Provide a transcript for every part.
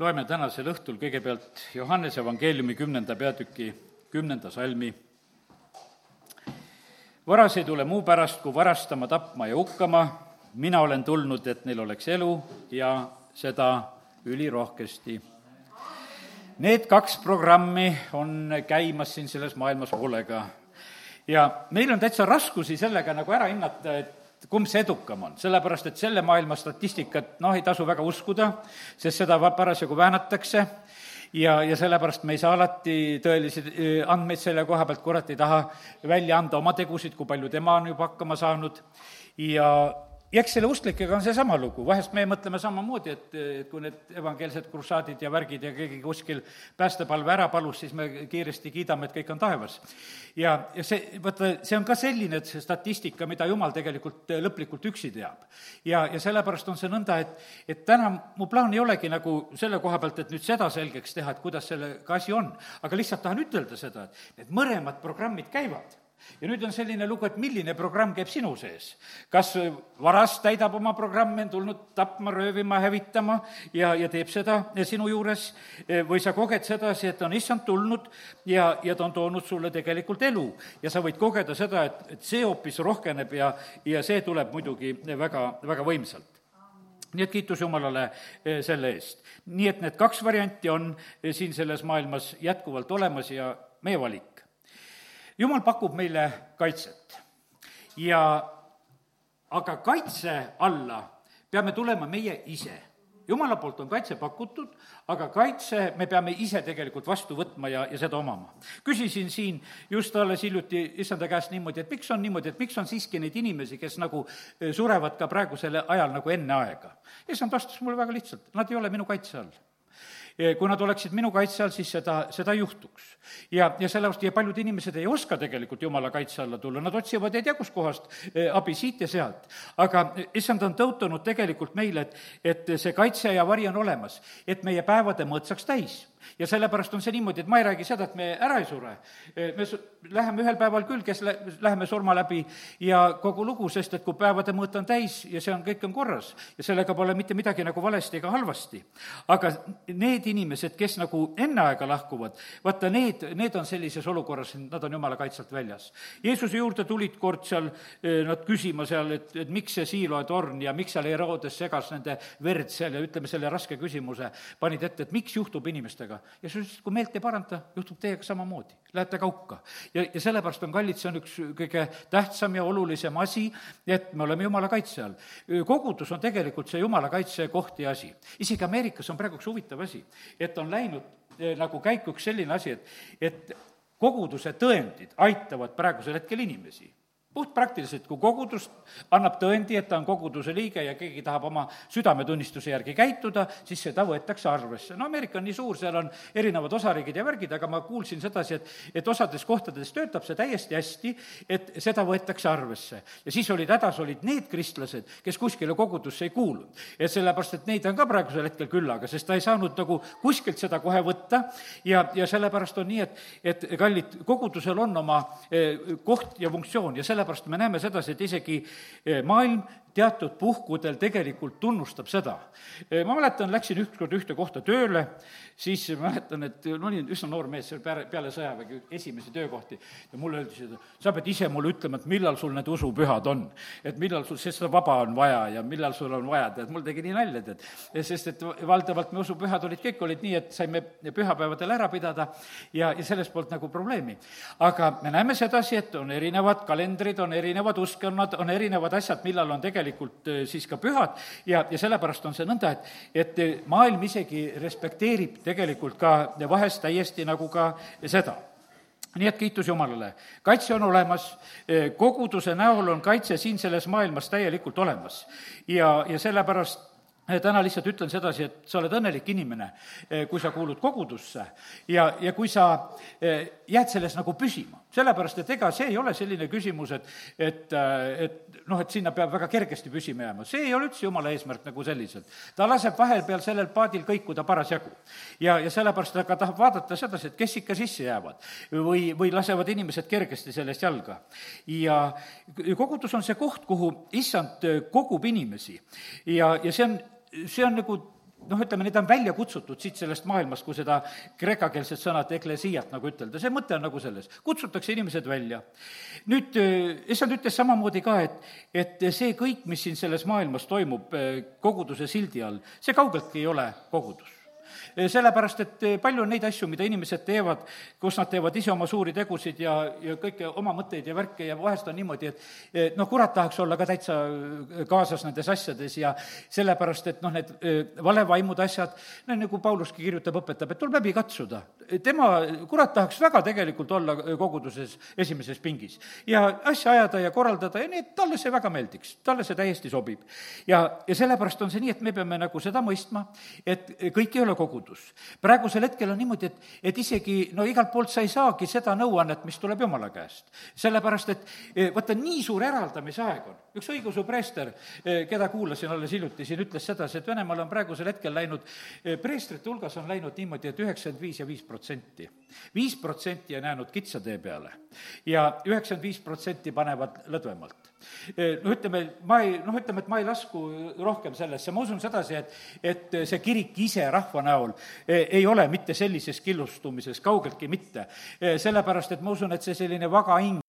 loeme tänasel õhtul kõigepealt Johannese evangeeliumi kümnenda peatüki kümnenda salmi. varas ei tule muu pärast, kui varastama, tapma ja hukkama, mina olen tulnud, et neil oleks elu ja seda ülirohkesti. Need kaks programmi on käimas siin selles maailmas hoolega. ja meil on täitsa raskusi sellega nagu ära hinnata, et kumb see edukam on, sellepärast et selle maailma statistikat noh, ei tasu väga uskuda, sest seda parasjagu väänatakse. Ja, ja sellepärast me ei saa alati tõelisi andmeid selle koha pealt, kurat ei taha välja anda oma tegusid, kui palju tema on juba hakkama saanud. Ja ja eks selle usklikega on seesama lugu, vahest me mõtleme samamoodi, et, et kui need evangeelsed krussaadid ja värgid ja keegi kuskil päästepalve ära palus, siis me kiiresti kiidame, et kõik on taevas. ja, ja see, vaata, see on ka selline, et see statistika, mida jumal tegelikult lõplikult üksi teab. ja, ja sellepärast on see nõnda, et, et täna mu plaan ei olegi nagu selle koha pealt, et nüüd seda selgeks teha, et kuidas sellega asi on, aga lihtsalt tahan ütelda seda, et need mõlemad programmid käivad ja nüüd on selline lugu, et milline programm käib sinu sees. kas varas täidab oma programmi, on tulnud tapma, röövima, hävitama ja, ja teeb seda sinu juures, või sa koged sedasi, et on issand tulnud ja, ja ta on toonud sulle tegelikult elu. ja sa võid kogeda seda, et, et see hoopis rohkeneb ja, ja see tuleb muidugi väga, väga võimsalt nii et kiitus Jumalale selle eest. nii et need kaks varianti on siin selles maailmas jätkuvalt olemas ja meie valik jumal pakub meile kaitset ja aga kaitse alla peame tulema meie ise. jumala poolt on kaitse pakutud, aga kaitse me peame ise tegelikult vastu võtma ja, ja seda omama. küsisin siin just alles hiljuti issanda käest niimoodi, et miks on niimoodi, et miks on siiski neid inimesi, kes nagu eh, surevad ka praegusel ajal nagu enne aega. issand vastas mulle väga lihtsalt, nad ei ole minu kaitse all kui nad oleksid minu kaitse all, siis seda, seda juhtuks. ja, ja sellepärast, ja paljud inimesed ei oska tegelikult jumala kaitse alla tulla, nad otsivad ei tea kuskohast eh, abi siit ja sealt. aga issand on tõotanud tegelikult meile, et, et see kaitse ja vari on olemas, et meie päevade mõõt saaks täis ja sellepärast on see niimoodi, et ma ei räägi seda, et me ära ei sure. me läheme ühel päeval küll, kes lä-, läheme surma läbi ja kogu lugu, sest et kui päevade mõõt on täis ja see on, kõik on korras ja sellega pole mitte midagi nagu valesti ega halvasti. aga need inimesed, kes nagu enne aega lahkuvad, vaata need, need on sellises olukorras, nad on jumala kaitselt väljas. Jeesuse juurde tulid kord seal nad küsima seal, et, et miks see Siiloe torn ja miks seal Herodes segas nende verd seal ja ütleme, selle raske küsimuse panid ette, et miks juhtub inimestega inimestega. ja ütlesid, kui meelt ei paranda, juhtub teiega samamoodi, lähete kauka. ja, ja sellepärast on kallid, see on üks kõige tähtsam ja olulisem asi, et me oleme jumala kaitse all. kogudus on tegelikult see jumala kaitse koht ja asi. isegi Ameerikas on praegu üks huvitav asi, et on läinud eh, nagu käiku üks selline asi, et, et koguduse tõendid aitavad praegusel hetkel inimesi puhtpraktiliselt, kui kogudus annab tõendi, et ta on koguduse liige ja keegi tahab oma südametunnistuse järgi käituda, siis seda võetakse arvesse. no Ameerika on nii suur, seal on erinevad osariigid ja värgid, aga ma kuulsin sedasi, et, et osades kohtades töötab see täiesti hästi, et seda võetakse arvesse. ja siis olid hädas, olid need kristlased, kes kuskile kogudusse ei kuulunud. et sellepärast, et neid on ka praegusel hetkel küllaga, sest ta ei saanud nagu kuskilt seda kohe võtta ja, ja sellepärast on nii, et, et kallid, kogudusel on oma eh, koht ja funktsioon ja selle sellepärast me näeme sedasi, et isegi eh, maailm teatud puhkudel tegelikult tunnustab seda. Eh, ma mäletan, läksin ükskord ühte kohta tööle, siis mäletan, et ma olin üsna noor mees seal peale, peale sõjaväge esimesi töökohti ja mulle öeldi seda, sa pead ise mulle ütlema, et millal sul need usupühad on. et millal sul, sest seda vaba on vaja ja millal sul on vaja, tead, mul tegi nii nalja, tead. sest et valdavalt me usupühad olid, kõik olid nii, et saime pühapäevadel ära pidada ja, ja sellest polnud nagu probleemi. aga me näeme sedasi, et on erinevad kalendrid, on erinevad uskkonnad, on erinevad asjad, millal on tegelikult tegelikult äh, siis ka pühad ja, ja sellepärast on see nõnda, et, et äh, maailm isegi respekteerib tegelikult ka vahest täiesti nagu ka seda nii et kiitus Jumalale. kaitse on olemas, äh, koguduse näol on kaitse siin selles maailmas täielikult olemas. ja, ja sellepärast täna lihtsalt ütlen sedasi, et sa oled õnnelik inimene, kui sa kuulud kogudusse ja, ja kui sa jääd selles nagu püsima sellepärast, et ega see ei ole selline küsimus, et, et, et noh, et sinna peab väga kergesti püsima jääma, see ei ole üldse jumala eesmärk nagu selliselt. ta laseb vahepeal sellel paadil kõikuda parasjagu. ja, ja sellepärast ta ka tahab vaadata sedasi, et kes ikka sisse jäävad või, või lasevad inimesed kergesti sellest jalga. ja kogudus on see koht, kuhu issand kogub inimesi ja, ja see on, see on nagu noh, ütleme, need on välja kutsutud siit sellest maailmast, kui seda kreekakeelset sõna eklesiat nagu ütelda, see mõte on nagu selles, kutsutakse inimesed välja. nüüd issand ütles samamoodi ka, et, et see kõik, mis siin selles maailmas toimub koguduse sildi all, see kaugeltki ei ole kogudus. Eh, sellepärast, et eh, palju on neid asju, mida inimesed teevad, kus nad teevad ise oma suuri tegusid ja, ja kõike oma mõtteid ja värke ja vahest on niimoodi, et noh, kurat tahaks olla ka täitsa eh, kaasas nendes asjades ja sellepärast, et noh, need valevaimude asjad, no nagu Pauluski kirjutab, õpetab, et tuleb läbi katsuda. tema, kurat tahaks väga tegelikult olla koguduses esimeses pingis ja asja ajada ja korraldada ja nii, et talle see väga meeldiks, talle see täiesti sobib. ja, ja sellepärast on see nii, et me peame nagu seda mõistma, et kõik ei ole kogudus praegusel hetkel on niimoodi, et, et isegi no igalt poolt sa ei saagi seda nõuannet, mis tuleb Jumala käest. sellepärast, et eh, vaata, nii suur eraldamise aeg on. Üks õigeusu preester, eh, keda kuulasin alles hiljuti siin, ütles sedasi, et Venemaal on praegusel hetkel läinud, eh, preestrite hulgas on läinud niimoodi, et üheksakümmend viis ja viis protsenti. viis protsenti on jäänud kitsa tee peale ja üheksakümmend viis protsenti panevad lõdvemalt no ütleme, ma ei, noh, ütleme, et ma ei lasku rohkem sellesse, ma usun sedasi, et, et see kirik ise rahva näol ei ole mitte sellises killustumises, kaugeltki mitte. Sellepärast, et ma usun, et see selline vaga hing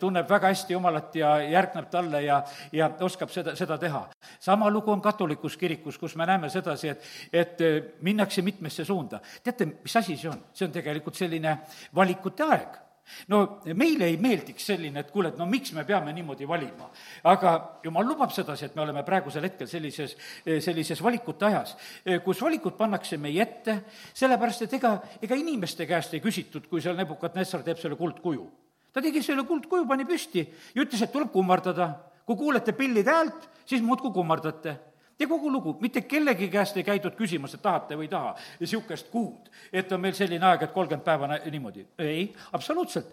tunneb väga hästi Jumalat ja järgneb talle ja, ja oskab seda, seda teha. sama lugu on katolikus kirikus, kus me näeme sedasi, et, et e, minnakse mitmesse suunda. teate, mis asi see on? see on tegelikult selline valikute aeg no meile ei meeldiks selline, et kuule, et no miks me peame niimoodi valima. aga jumal lubab sedasi, et me oleme praegusel hetkel sellises, sellises valikute ajas, kus valikud pannakse meie ette, sellepärast et ega, ega inimeste käest ei küsitud, kui seal Nebukadnessar teeb selle kuldkuju. Ta tegi selle kuldkuju, pani püsti ja ütles, et tuleb kummardada. kui kuulete pillide häält, siis muudkui kummardate ja kogu lugu, mitte kellegi käest ei käidud küsimas, et tahate või ei taha, niisugust kuud, et on meil selline aeg, et kolmkümmend päeva niimoodi. ei, absoluutselt.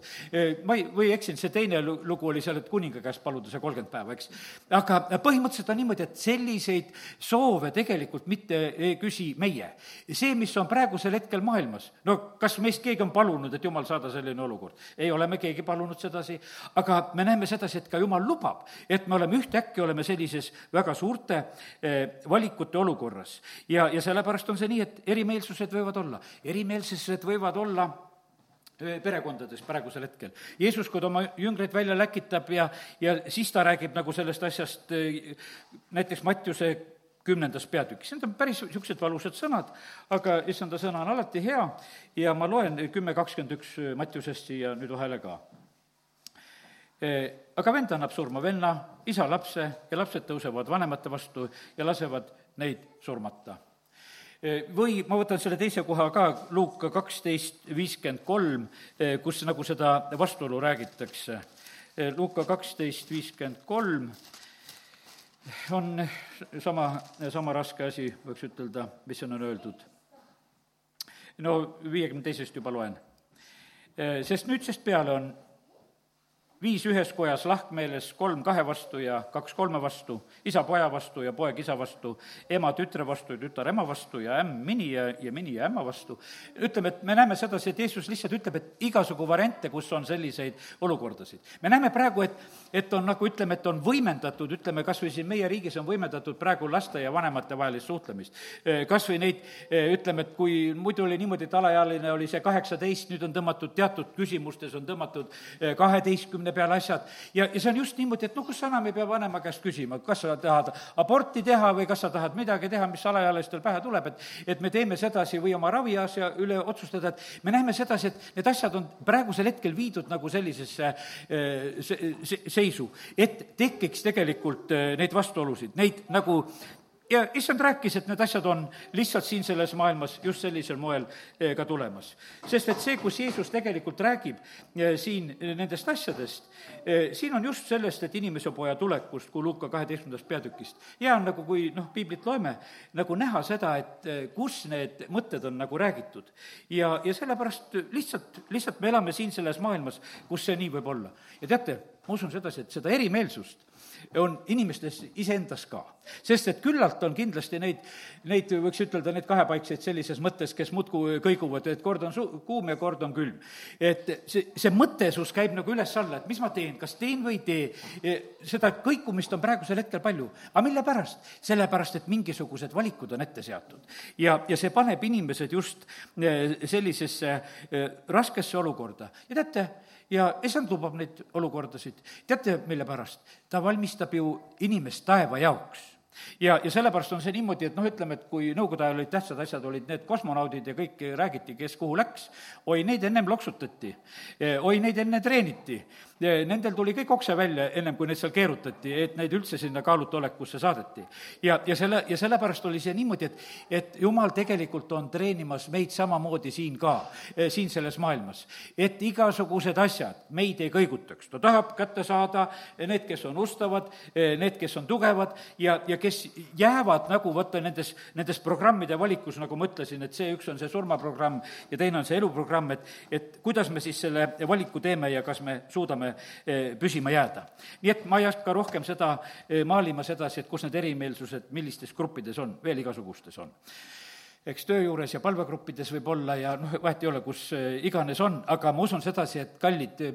ma ei, või eksin, see teine lugu oli seal, et kuninga käest paluda see kolmkümmend päeva, eks. aga põhimõtteliselt on niimoodi, et selliseid soove tegelikult mitte ei küsi meie. see, mis on praegusel hetkel maailmas, no kas meist keegi on palunud, et jumal, saada selline olukord? ei ole me keegi palunud sedasi, aga me näeme sedasi, et ka jumal lubab, et me oleme ühtäkki, oleme sellises väga suurte eh, valikute olukorras. ja, ja sellepärast on see nii, et erimeelsused võivad olla, erimeelsused võivad olla perekondades praegusel hetkel. Jeesus, kui ta oma jüngreid välja läkitab ja, ja siis ta räägib nagu sellest asjast näiteks Mattiuse kümnendas peatükis, need on päris niisugused valusad sõnad, aga issanda sõna on alati hea ja ma loen kümme kakskümmend üks Mattiusest siia nüüd vahele ka aga vend annab surma venna, isa lapse ja lapsed tõusevad vanemate vastu ja lasevad neid surmata. või ma võtan selle teise koha ka, Luuka kaksteist viiskümmend kolm, kus nagu seda vastuolu räägitakse. Luuka kaksteist viiskümmend kolm on sama, sama raske asi, võiks ütelda, mis siin on öeldud. no viiekümne teisest juba loen. sest nüüdsest peale on viis ühes kojas lahkmeeles, kolm kahe vastu ja kaks kolme vastu, isa poja vastu ja poeg isa vastu, ema tütre vastu ja tütar ema vastu ja ämm mini ja, ja mini ja ämma vastu. ütleme, et me näeme sedasi, et Jeesus lihtsalt ütleb, et igasugu variante, kus on selliseid olukordasid. me näeme praegu, et, et on nagu ütleme, et on võimendatud, ütleme kas või siin meie riigis on võimendatud praegu laste ja vanemate vahelist suhtlemist. Kas või neid, ütleme, et kui muidu oli niimoodi, et alaealine oli see kaheksateist, nüüd on tõmmatud teatud küsimustes, on tõmmatud kaheteistkümne peale asjad. ja, ja see on just niimoodi, et noh, kus sa enam ei pea vanema käest küsima, kas sa tahad aborti teha või kas sa tahad midagi teha, mis alaealistel pähe tuleb, et et me teeme sedasi või oma raviasja üle otsustada, et me näeme sedasi, et need asjad on praegusel hetkel viidud nagu sellisesse eh, se-, se-, seisu, et tekiks tegelikult eh, neid vastuolusid, neid nagu ja issand rääkis, et need asjad on lihtsalt siin selles maailmas just sellisel moel eh, ka tulemas. sest et see, kus Jeesus tegelikult räägib eh, siin nendest asjadest, eh, siin on just sellest, et inimese poja tulekust, kui Luuka kaheteistkümnendast peatükist. hea on nagu, kui noh, piiblit loeme, nagu näha seda, et kus need mõtted on nagu räägitud. ja, ja sellepärast lihtsalt, lihtsalt me elame siin selles maailmas, kus see nii võib olla. ja teate, ma usun sedasi, et seda erimeelsust on inimestes iseendas ka. sest et küllalt on kindlasti neid, neid võiks ütelda, neid kahepaikseid sellises mõttes, kes muudkui kõiguvad, et kord on su-, kuum ja kord on külm. et see, see mõttesus käib nagu üles-alla, et mis ma teen, kas teen või ei tee, seda kõikumist on praegusel hetkel palju. aga mille pärast? sellepärast, et mingisugused valikud on ette seatud. ja, ja see paneb inimesed just eh, sellisesse eh, raskesse olukorda ja teate, ja issand lubab neid olukordasid. teate, mille pärast? ta valmistab ju inimest taeva jaoks ja, ja sellepärast on see niimoodi, et noh, ütleme, et kui nõukogude ajal olid tähtsad asjad, olid need kosmonaudid ja kõik räägiti, kes kuhu läks, oi, neid ennem loksutati, oi, neid enne treeniti, nendel tuli kõik okse välja, ennem kui neid seal keerutati, et neid üldse sinna kaalutolekusse saadeti. ja, ja selle, ja sellepärast oli see niimoodi, et, et jumal tegelikult on treenimas meid samamoodi siin ka, siin selles maailmas. et igasugused asjad meid ei kõigutaks, ta tahab kätte saada need, kes on ustavad, need, kes on tugevad ja, ja kes jäävad nagu vaata nendes, nendes programmide valikus, nagu ma ütlesin, et see üks on see surmaprogramm ja teine on see eluprogramm, et, et kuidas me siis selle valiku teeme ja kas me suudame eh, püsima jääda. nii et ma ei hakka rohkem seda eh, maalima sedasi, et kus need erimeelsused millistes gruppides on, veel igasugustes on eks töö juures ja palvegruppides võib olla ja noh, vahet ei ole, kus eh, iganes on, aga ma usun sedasi, et kallid,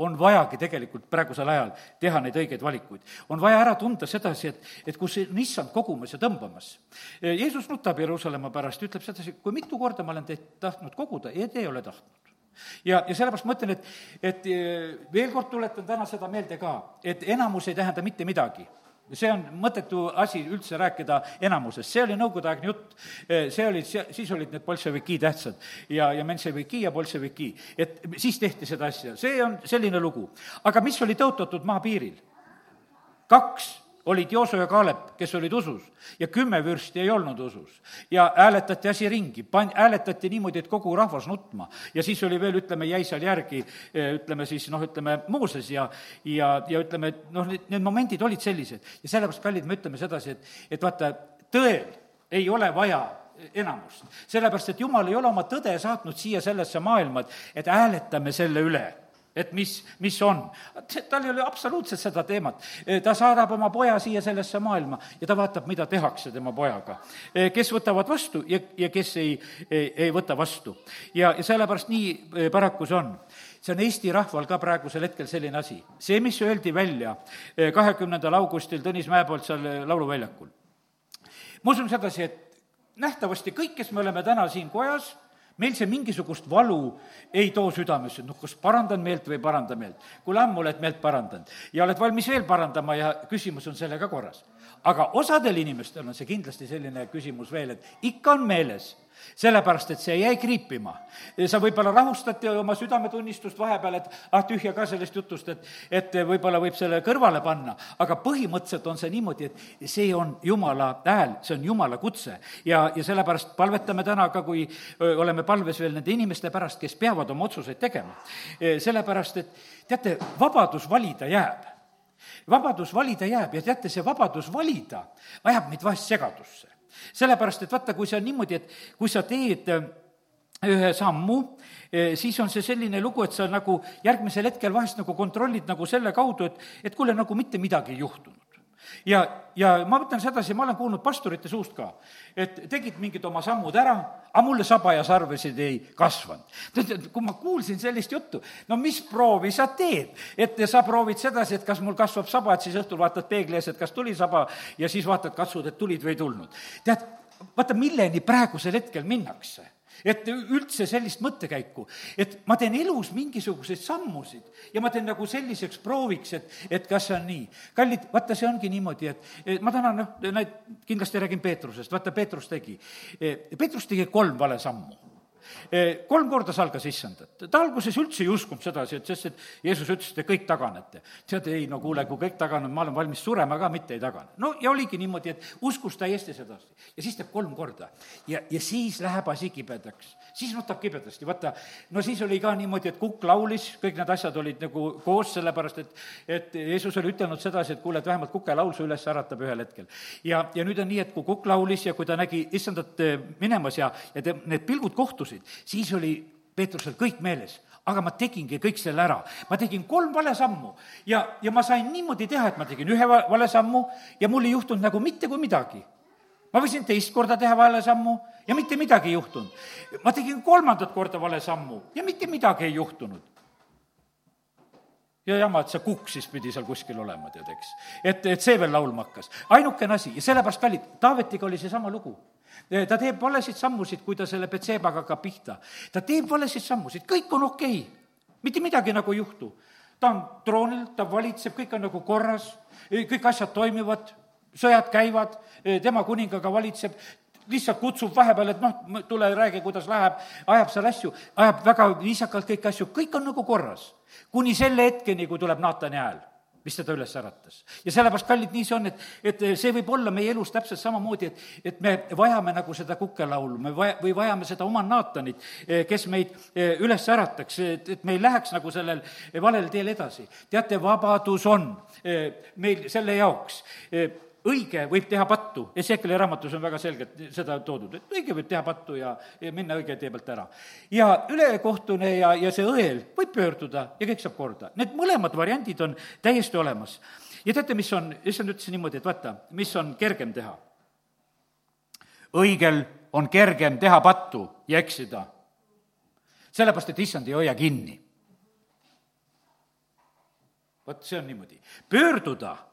on vajagi tegelikult praegusel ajal teha neid õigeid valikuid. on vaja ära tunda sedasi, et, et kus on issand kogumas ja tõmbamas. Jeesus nutab Jeruusalemma pärast, ütleb sedasi, kui mitu korda ma olen teid tahtnud koguda ja te ei ole tahtnud ja, ja sellepärast ma ütlen, et, et veel kord tuletan täna seda meelde ka, et enamus ei tähenda mitte midagi see on mõttetu asi üldse rääkida enamusest, see oli nõukogudeaegne jutt. see oli, siis olid need bolševiki tähtsad ja, ja menševiki ja bolševiki. et siis tehti seda asja, see on selline lugu. aga mis oli tõotatud maapiiril? kaks olid Jooso ja Kaalep, kes olid usus ja kümme vürsti ei olnud usus. ja hääletati asi ringi, pan-, hääletati niimoodi, et kogu rahvas nutma. ja siis oli veel, ütleme, jäi seal järgi, eh, ütleme siis noh, ütleme Mooses ja, ja, ja ütleme, et noh, need, need momendid olid sellised. ja sellepärast, kallid, me ütleme sedasi, et, et vaata, tõel ei ole vaja enamust. sellepärast, et jumal ei ole oma tõde saatnud siia sellesse maailma, et, et hääletame selle üle et mis, mis on. tal ei ole absoluutselt seda teemat. ta saadab oma poja siia sellesse maailma ja ta vaatab, mida tehakse tema pojaga. kes võtavad vastu ja, ja kes ei, ei, ei võta vastu. ja, ja sellepärast nii eh, paraku see on see on Eesti rahval ka praegusel hetkel selline asi. see, mis öeldi välja kahekümnendal augustil Tõnis Mäe poolt seal Lauluväljakul. ma usun sedasi, et nähtavasti kõik, kes me oleme täna siin kojas, meil see mingisugust valu ei too südamesse, noh, kas parandan meelt või ei paranda meelt. kuule, ammu oled meelt parandanud ja oled valmis veel parandama ja küsimus on sellega korras. aga osadel inimestel on see kindlasti selline küsimus veel, et ikka on meeles sellepärast, et see jäi kriipima. sa võib-olla rahustad oma südametunnistust vahepeal, et ah, tühja ka sellest jutust, et, et võib-olla võib selle kõrvale panna, aga põhimõtteliselt on see niimoodi, et see on Jumala hääl, see on Jumala kutse. ja, ja sellepärast palvetame täna ka, kui oleme palves veel nende inimeste pärast, kes peavad oma otsuseid tegema. sellepärast, et teate, vabadus valida jääb vabadus valida jääb ja teate, see vabadus valida ajab meid vahest segadusse sellepärast, et vaata, kui see on niimoodi, et kui sa teed äh, ühe sammu, äh, siis on see selline lugu, et sa nagu järgmisel hetkel vahest nagu kontrollid nagu selle kaudu, et, et kuule, nagu mitte midagi ei juhtunud ja, ja ma ütlen sedasi, ma olen kuulnud pastorite suust ka, et tegid mingid oma sammud ära, aga mulle saba ja sarvesid ei kasvanud. tead, kui ma kuulsin sellist juttu, no mis proovi sa teed? et sa proovid sedasi, et kas mul kasvab saba, et siis õhtul vaatad peegli ees, et kas tuli saba ja siis vaatad, katsud, et tulid või ei tulnud. tead, vaata, milleni praegusel hetkel minnakse et üldse sellist mõttekäiku, et ma teen elus mingisuguseid sammusid ja ma teen nagu selliseks prooviks, et, et kas see on nii. kallid, vaata, see ongi niimoodi, et ma täna noh, näed, kindlasti räägin Peetrusest, vaata, Peetrus tegi, Peetrus tegi kolm vale sammu kolm korda salgas issandat. ta alguses üldse ei uskunud sedasi, et sest, et Jeesus ütles, et te kõik taganete. tead, ei no kuule, kui kõik taganevad, ma olen valmis surema ka, mitte ei tagane. no ja oligi niimoodi, et uskus täiesti sedasi. ja siis teeb kolm korda. ja, ja siis läheb asi kibedaks. siis nutab kibedasti, vaata, no siis oli ka niimoodi, et kukk laulis, kõik need asjad olid nagu koos, sellepärast et, et Jeesus oli ütelnud sedasi, et kuule, et vähemalt kukelaul su üles äratab ühel hetkel. ja, ja nüüd on nii, et kui kukk laulis ja kui ta nägi issandat minemas ja, ja te, need pilgud kohtusid, siis oli Peetrusel kõik meeles, aga ma tegingi kõik selle ära. ma tegin kolm vale sammu ja, ja ma sain niimoodi teha, et ma tegin ühe vale sammu ja mul ei juhtunud nagu mitte kui midagi. ma võisin teist korda teha vale sammu ja mitte midagi ei juhtunud. ma tegin kolmandat korda vale sammu ja mitte midagi ei juhtunud ja jama, et see kukk siis pidi seal kuskil olema, tead, eks. et, et see veel laulma hakkas. ainukene asi ja sellepärast, kallid, Taavetiga oli seesama lugu ta teeb valesid sammusid, kui ta selle Betsebaga hakkab pihta. ta teeb valesid sammusid, kõik on okei. Okay., mitte midagi nagu ei juhtu. ta on troonil, ta valitseb, kõik on nagu korras, kõik asjad toimivad, sõjad käivad, tema kuningaga valitseb, lihtsalt kutsub vahepeal, et noh, tule räägi, kuidas läheb, ajab seal asju, ajab väga viisakalt kõiki asju, kõik on nagu korras. kuni selle hetkeni, kui tuleb Naatani hääl mis teda üles äratas. ja sellepärast, kallid, nii see on, et, et see võib olla meie elus täpselt samamoodi, et, et me vajame nagu seda kukelaulu, me vaja, või vajame seda oma Naatanit, kes meid eh, üles ärataks, et, et me ei läheks nagu sellel valel teel edasi. teate, vabadus on eh, meil selle jaoks eh, õige võib teha pattu, Ezekieli raamatus on väga selgelt seda toodud, et õige võib teha pattu ja, ja minna õige tee pealt ära. ja ülekohtune ja, ja see õel võib pöörduda ja kõik saab korda. Need mõlemad variandid on täiesti olemas. ja teate, mis on, issand ütles niimoodi, et vaata, mis on kergem teha? õigel on kergem teha pattu ja eksida. sellepärast, et issand ei hoia kinni. vot see on niimoodi. pöörduda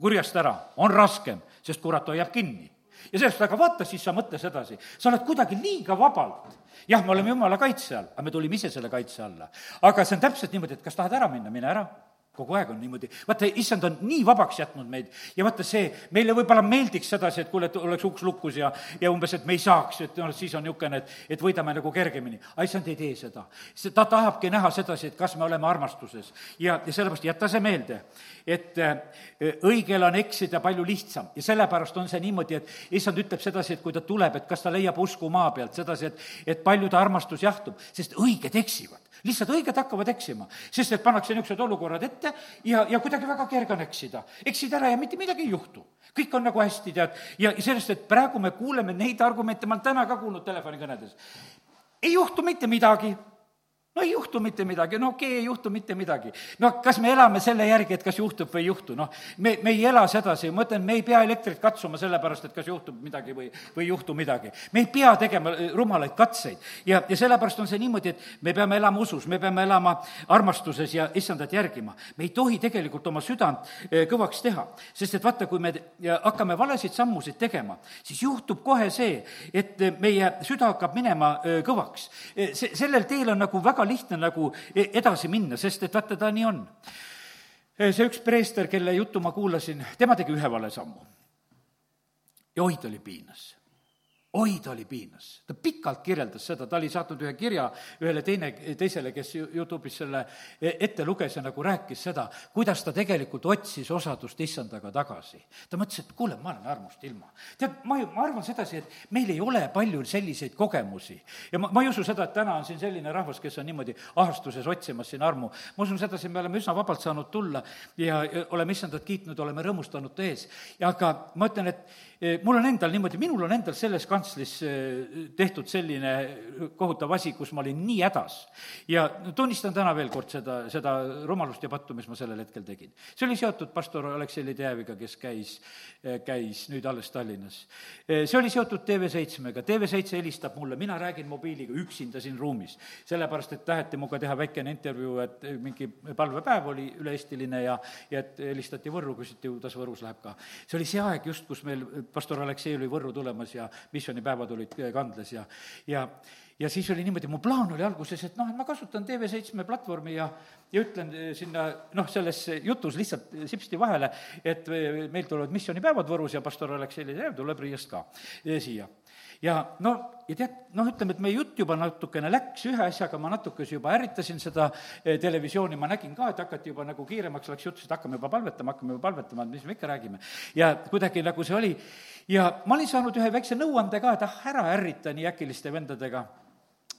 kurjast ära, on raskem, sest kurat hoiab kinni. ja sellest, aga vaata, siis sa mõtle sedasi, sa oled kuidagi liiga vabalt. jah, me oleme jumala kaitse all, aga me tulime ise selle kaitse alla. aga see on täpselt niimoodi, et kas tahad ära minna, mine ära kogu aeg on niimoodi, vaata, issand on nii vabaks jätnud meid ja vaata see, meile võib-olla meeldiks sedasi, et kuule, et oleks uks lukus ja, ja umbes, et me ei saaks, et noh, siis on niisugune, et, et võidame nagu kergemini. aga issand ei tee seda. ta tahabki näha sedasi, et kas me oleme armastuses. ja, ja sellepärast jäta see meelde, et äh, õigel on eksida palju lihtsam ja sellepärast on see niimoodi, et issand ütleb sedasi, et kui ta tuleb, et kas ta leiab usku maa pealt, sedasi, et, et palju ta armastus jahtub, sest õiged eksivad lihtsalt õiged hakkavad eksima, sest et pannakse niisugused olukorrad ette ja, ja kuidagi väga kerge on eksida. eksid ära ja mitte midagi ei juhtu. kõik on nagu hästi, tead, ja sellest, et praegu me kuuleme neid argumente, ma olen täna ka kuulnud telefonikõnedes. ei juhtu mitte midagi no ei juhtu mitte midagi, no okei okay,, ei juhtu mitte midagi. no kas me elame selle järgi, et kas juhtub või ei juhtu, noh, me, me ei ela sedasi, ma ütlen, me ei pea elektrit katsuma sellepärast, et kas juhtub midagi või, või ei juhtu midagi. me ei pea tegema eh, rumalaid katseid ja, ja sellepärast on see niimoodi, et me peame elama usus, me peame elama armastuses ja issandat järgima. me ei tohi tegelikult oma südant eh, kõvaks teha, sest et vaata, kui me hakkame valesid sammusid tegema, siis juhtub kohe see, et meie süda hakkab minema eh, kõvaks. see, sellel teel on nagu väga väga lihtne nagu e-, edasi minna, sest et vaata, ta nii on. E, see üks preester, kelle juttu ma kuulasin, tema tegi ühe vale sammu. ja oi, ta oli piinas oi, ta oli piinas. ta pikalt kirjeldas seda, ta oli saatnud ühe kirja ühele teine, teisele, kes Youtube'is selle ette luges ja nagu rääkis seda, kuidas ta tegelikult otsis osadust issandaga tagasi. ta mõtles, et kuule, ma olen armust ilma. tead, ma ju, ma arvan sedasi, et meil ei ole palju selliseid kogemusi. ja ma, ma ei usu seda, et täna on siin selline rahvas, kes on niimoodi ahastuses otsimas siin armu. ma usun sedasi, me oleme üsna vabalt saanud tulla ja, oleme issandat kiitnud, oleme rõõmustanud ta ees. aga ma ütlen, et Eh, mul on endal niimoodi, minul on endal selles kantslis eh, tehtud selline kohutav asi, kus ma olin nii hädas. ja tunnistan täna veel kord seda, seda rumalust ja pattu, mis ma sellel hetkel tegin. see oli seotud pastor Aleksei Ledejeviga, kes käis, eh, käis nüüd alles Tallinnas. see oli seotud TV7-ga, TV7 helistab mulle, mina räägin mobiiliga üksinda siin ruumis. sellepärast, et taheti minuga teha väikene intervjuu, et mingi palvepäev oli üle-eestiline ja, ja et helistati Võrru, küsiti, kuidas Võrus läheb ka. see oli see aeg just, kus meil pastor Aleksei oli Võrru tulemas ja missioonipäevad olid kandles ja, ja ja siis oli niimoodi, mu plaan oli alguses, et noh, et ma kasutan TV7 platvormi ja, ja ütlen sinna noh, selles jutus lihtsalt sipsti vahele, et meil tulevad missioonipäevad Võrus ja pastor Aleksei Ledev tuleb Riiast ka siia ja no, ja tead, noh, ütleme, et meie jutt juba natukene läks, ühe asjaga ma natukese juba ärritasin seda eh, televisiooni, ma nägin ka, et hakati juba nagu kiiremaks läks jutt, et hakkame juba palvetama, hakkame juba palvetama, et mis me ikka räägime. ja kuidagi nagu see oli ja ma olin saanud ühe väikse nõuande ka, et ah, ära ärrita nii äkiliste vendadega.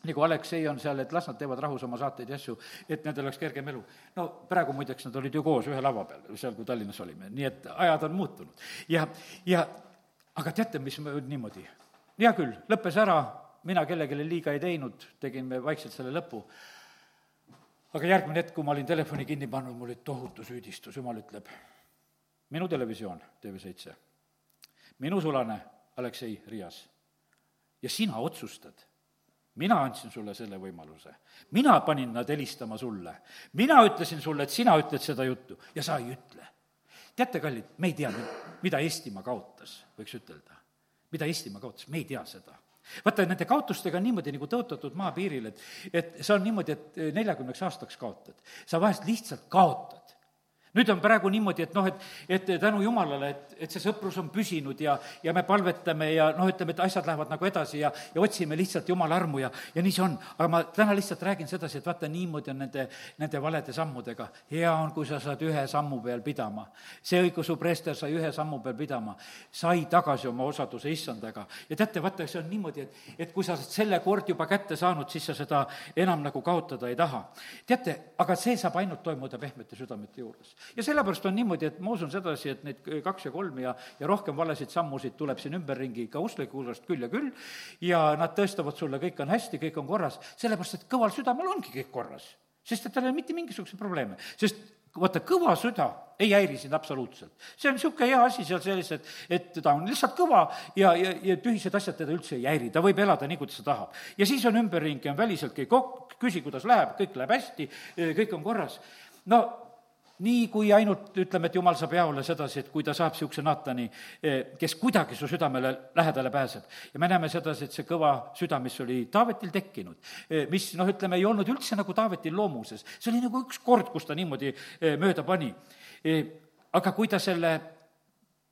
Nagu Aleksei on seal, et las nad teevad rahus oma saateid ja asju, et nendel oleks kergem elu. no praegu muideks nad olid ju koos ühe lava peal, seal, kui Tallinnas olime, nii et ajad on muutunud. ja, ja aga teate, mis niimoodi, hea küll, lõppes ära, mina kellelegi liiga ei teinud, tegime vaikselt selle lõpu. aga järgmine hetk, kui ma olin telefoni kinni pannud, mul oli tohutu süüdistus, jumal ütleb, minu televisioon, TV7, minu sulane, Aleksei Rias, ja sina otsustad mina andsin sulle selle võimaluse. mina panin nad helistama sulle. mina ütlesin sulle, et sina ütled seda juttu ja sa ei ütle. teate, kallid, me ei tea, mida Eestimaa kaotas, võiks ütelda. mida Eestimaa kaotas, me ei tea seda vaata, nende kaotustega on niimoodi nagu tõotatud maapiiril, et, et see on niimoodi, et neljakümneks aastaks kaotad. sa vahest lihtsalt kaotad nüüd on praegu niimoodi, et noh, et, et tänu jumalale, et, et see sõprus on püsinud ja, ja me palvetame ja noh, ütleme, et asjad lähevad nagu edasi ja, ja otsime lihtsalt jumala armu ja, ja nii see on. aga ma täna lihtsalt räägin sedasi, et vaata, niimoodi on nende, nende valede sammudega. hea on, kui sa saad ühe sammu peal pidama. see õigeusu preester sai ühe sammu peal pidama, sai tagasi oma osaduse issandaga. ja teate, vaata, see on niimoodi, et, et kui sa oled selle kord juba kätte saanud, siis sa seda enam nagu kaotada ei taha. teate, aga see saab ainult toimuda pehmete südamete juures ja sellepärast on niimoodi, et ma usun sedasi, et neid kaks ja kolm ja, ja rohkem valesid sammusid tuleb siin ümberringi ka uskliku hulgast küll ja küll, ja nad tõestavad sulle, kõik on hästi, kõik on korras, sellepärast et kõval südamel ongi kõik korras. sest et tal ei ole mitte mingisuguseid probleeme, sest vaata, kõva süda ei häiri sind absoluutselt. see on niisugune hea asi seal sees, et, et ta on lihtsalt kõva ja, ja, ja tühised asjad teda üldse ei häiri, ta võib elada nii, kuidas ta tahab. ja siis on ümberringi, on väliselt kõik ok, küsi, kuidas läheb, kõik läheb hästi, kõik on korras. no nii kui ainult ütleme, et jumal saab hea olla sedasi, et kui ta saab niisuguse Naatani, eh, kes kuidagi su südamele lähedale pääseb. ja me näeme sedasi, et see kõva süda, mis oli Taavetil tekkinud, eh, mis noh, ütleme, ei olnud üldse nagu Taavetil loomuses, see oli nagu üks kord, kus ta niimoodi eh, mööda pani. aga kui ta selle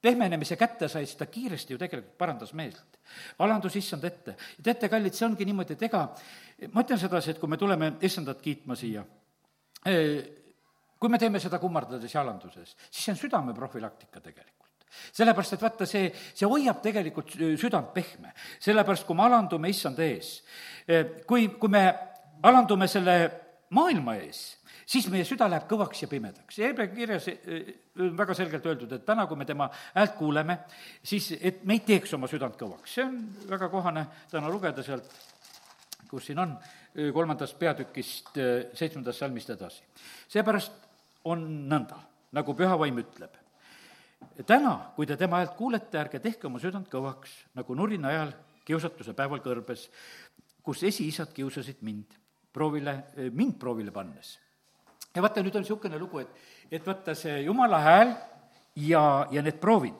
pehmenemise kätte sai, siis ta kiiresti ju tegelikult parandas meelt. alandus issand ette. teate, kallid, see ongi niimoodi, et ega ma ütlen sedasi, et kui me tuleme issandat kiitma siia, kui me teeme seda kummardades ja alanduses, siis see on südame profülaktika tegelikult sellepärast, et vaata, see, see hoiab tegelikult südant pehme. sellepärast, kui me alandume issanda ees, eh, kui, kui me alandume selle maailma ees, siis meie süda läheb kõvaks ja pimedaks. Hebra kirjas eh, on väga selgelt öeldud, et täna, kui me tema häält kuuleme, siis et me ei teeks oma südant kõvaks. see on väga kohane täna lugeda sealt, kus siin on, eh, kolmandast peatükist, seitsmendast salmist edasi. seepärast on nõnda, nagu püha vaim ütleb. täna, kui te tema häält kuulete, ärge tehke oma südant kõvaks, nagu nurina ajal kiusatuse päeval kõrbes, kus esiisad kiusasid mind, proovile, mind proovile pannes. ja vaata, nüüd on niisugune lugu, et, et vaata see jumala hääl ja, ja need proovid,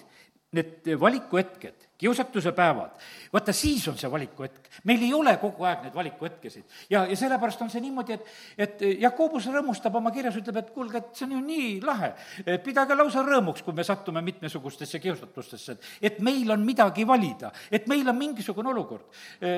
need valikuhetked kiusatuse päevad, vaata siis on see valikuhetk. meil ei ole kogu aeg neid valikuhetkesid. ja, ja sellepärast on see niimoodi, et, et Jakobus rõõmustab oma kirjas, ütleb, et kuulge, et see on ju nii lahe. pidage lausa rõõmuks, kui me sattume mitmesugustesse kiusatustesse, et, et meil on midagi valida, et meil on mingisugune olukord.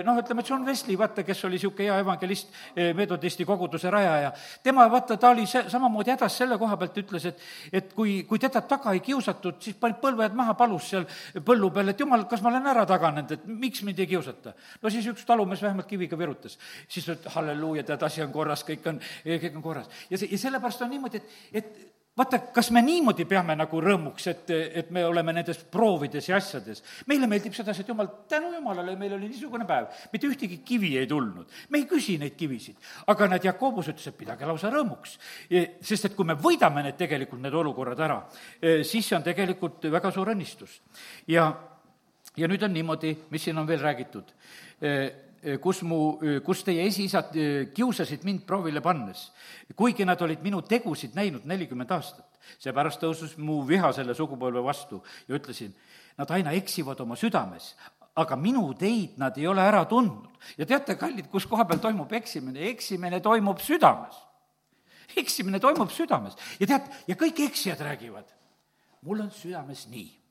noh, ütleme, John Wesley, vaata, kes oli niisugune hea evangelist, metodisti koguduse rajaja, tema, vaata, ta oli see, samamoodi hädas selle koha pealt, ütles, et, et kui, kui teda taga ei kiusatud, siis pani põlved maha, palus seal põllu peal, et jumal, kas ma olen ära taganenud, et miks mind ei kiusata? no siis üks talumees vähemalt kiviga virutas. siis ütles, halleluuja, tead, asi on korras, kõik on, kõik on korras. ja see, ja sellepärast on niimoodi, et, et vaata, kas me niimoodi peame nagu rõõmuks, et, et me oleme nendes proovides ja asjades. meile meeldib sedasi, et jumal, tänu jumalale, meil oli niisugune päev, mitte ühtegi kivi ei tulnud. me ei küsi neid kivisid. aga näed, Jakobus ütles, et pidage lausa rõõmuks. sest et kui me võidame need tegelikult, need olukorrad ära, siis see on tegelikult väga suur õnnistus. ja ja nüüd on niimoodi, mis siin on veel räägitud, kus mu, kus teie esiisad kiusasid mind proovile pannes, kuigi nad olid minu tegusid näinud nelikümmend aastat. seepärast tõusus mu viha selle sugupõlve vastu ja ütlesin, nad aina eksivad oma südames, aga minu teid nad ei ole ära tundnud. ja teate, kallid, kus koha peal toimub eksimine? eksimine toimub südames. eksimine toimub südames ja tead, ja kõik eksijad räägivad, mul on südames nii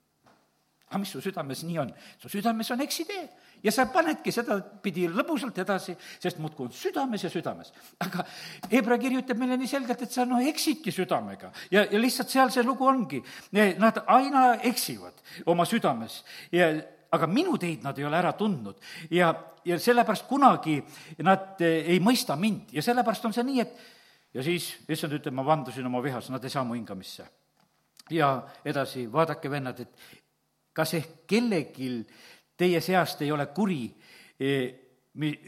aga mis su südames nii on? su südames on eksitee ja sa panedki sedapidi lõbusalt edasi, sest muudkui on südames ja südames. aga Hebra kiri ütleb meile nii selgelt, et sa noh, eksidki südamega ja, ja lihtsalt seal see lugu ongi. Nad aina eksivad oma südames ja aga minu teid nad ei ole ära tundnud ja, ja sellepärast kunagi nad ei mõista mind ja sellepärast on see nii, et ja siis issand ütleb, ma vandusin oma vihas, nad ei saa mu hingamisse. ja edasi, vaadake, vennad, et kas ehk kellelgi teie seast ei ole kuri, e, mi-,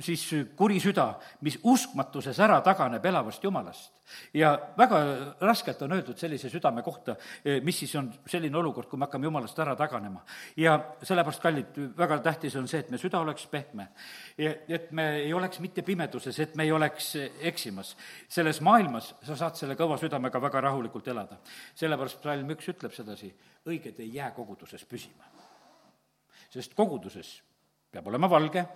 siis kuri süda, mis uskmatuses ära taganeb elavast Jumalast. ja väga raskelt on öeldud sellise südame kohta, mis siis on selline olukord, kui me hakkame Jumalast ära taganema. ja sellepärast, kallid, väga tähtis on see, et me süda oleks pehme. et me ei oleks mitte pimeduses, et me ei oleks eksimas. selles maailmas sa saad selle kõva südamega väga rahulikult elada. sellepärast psalm üks ütleb sedasi, õiged ei jää koguduses püsima. sest koguduses peab olema valge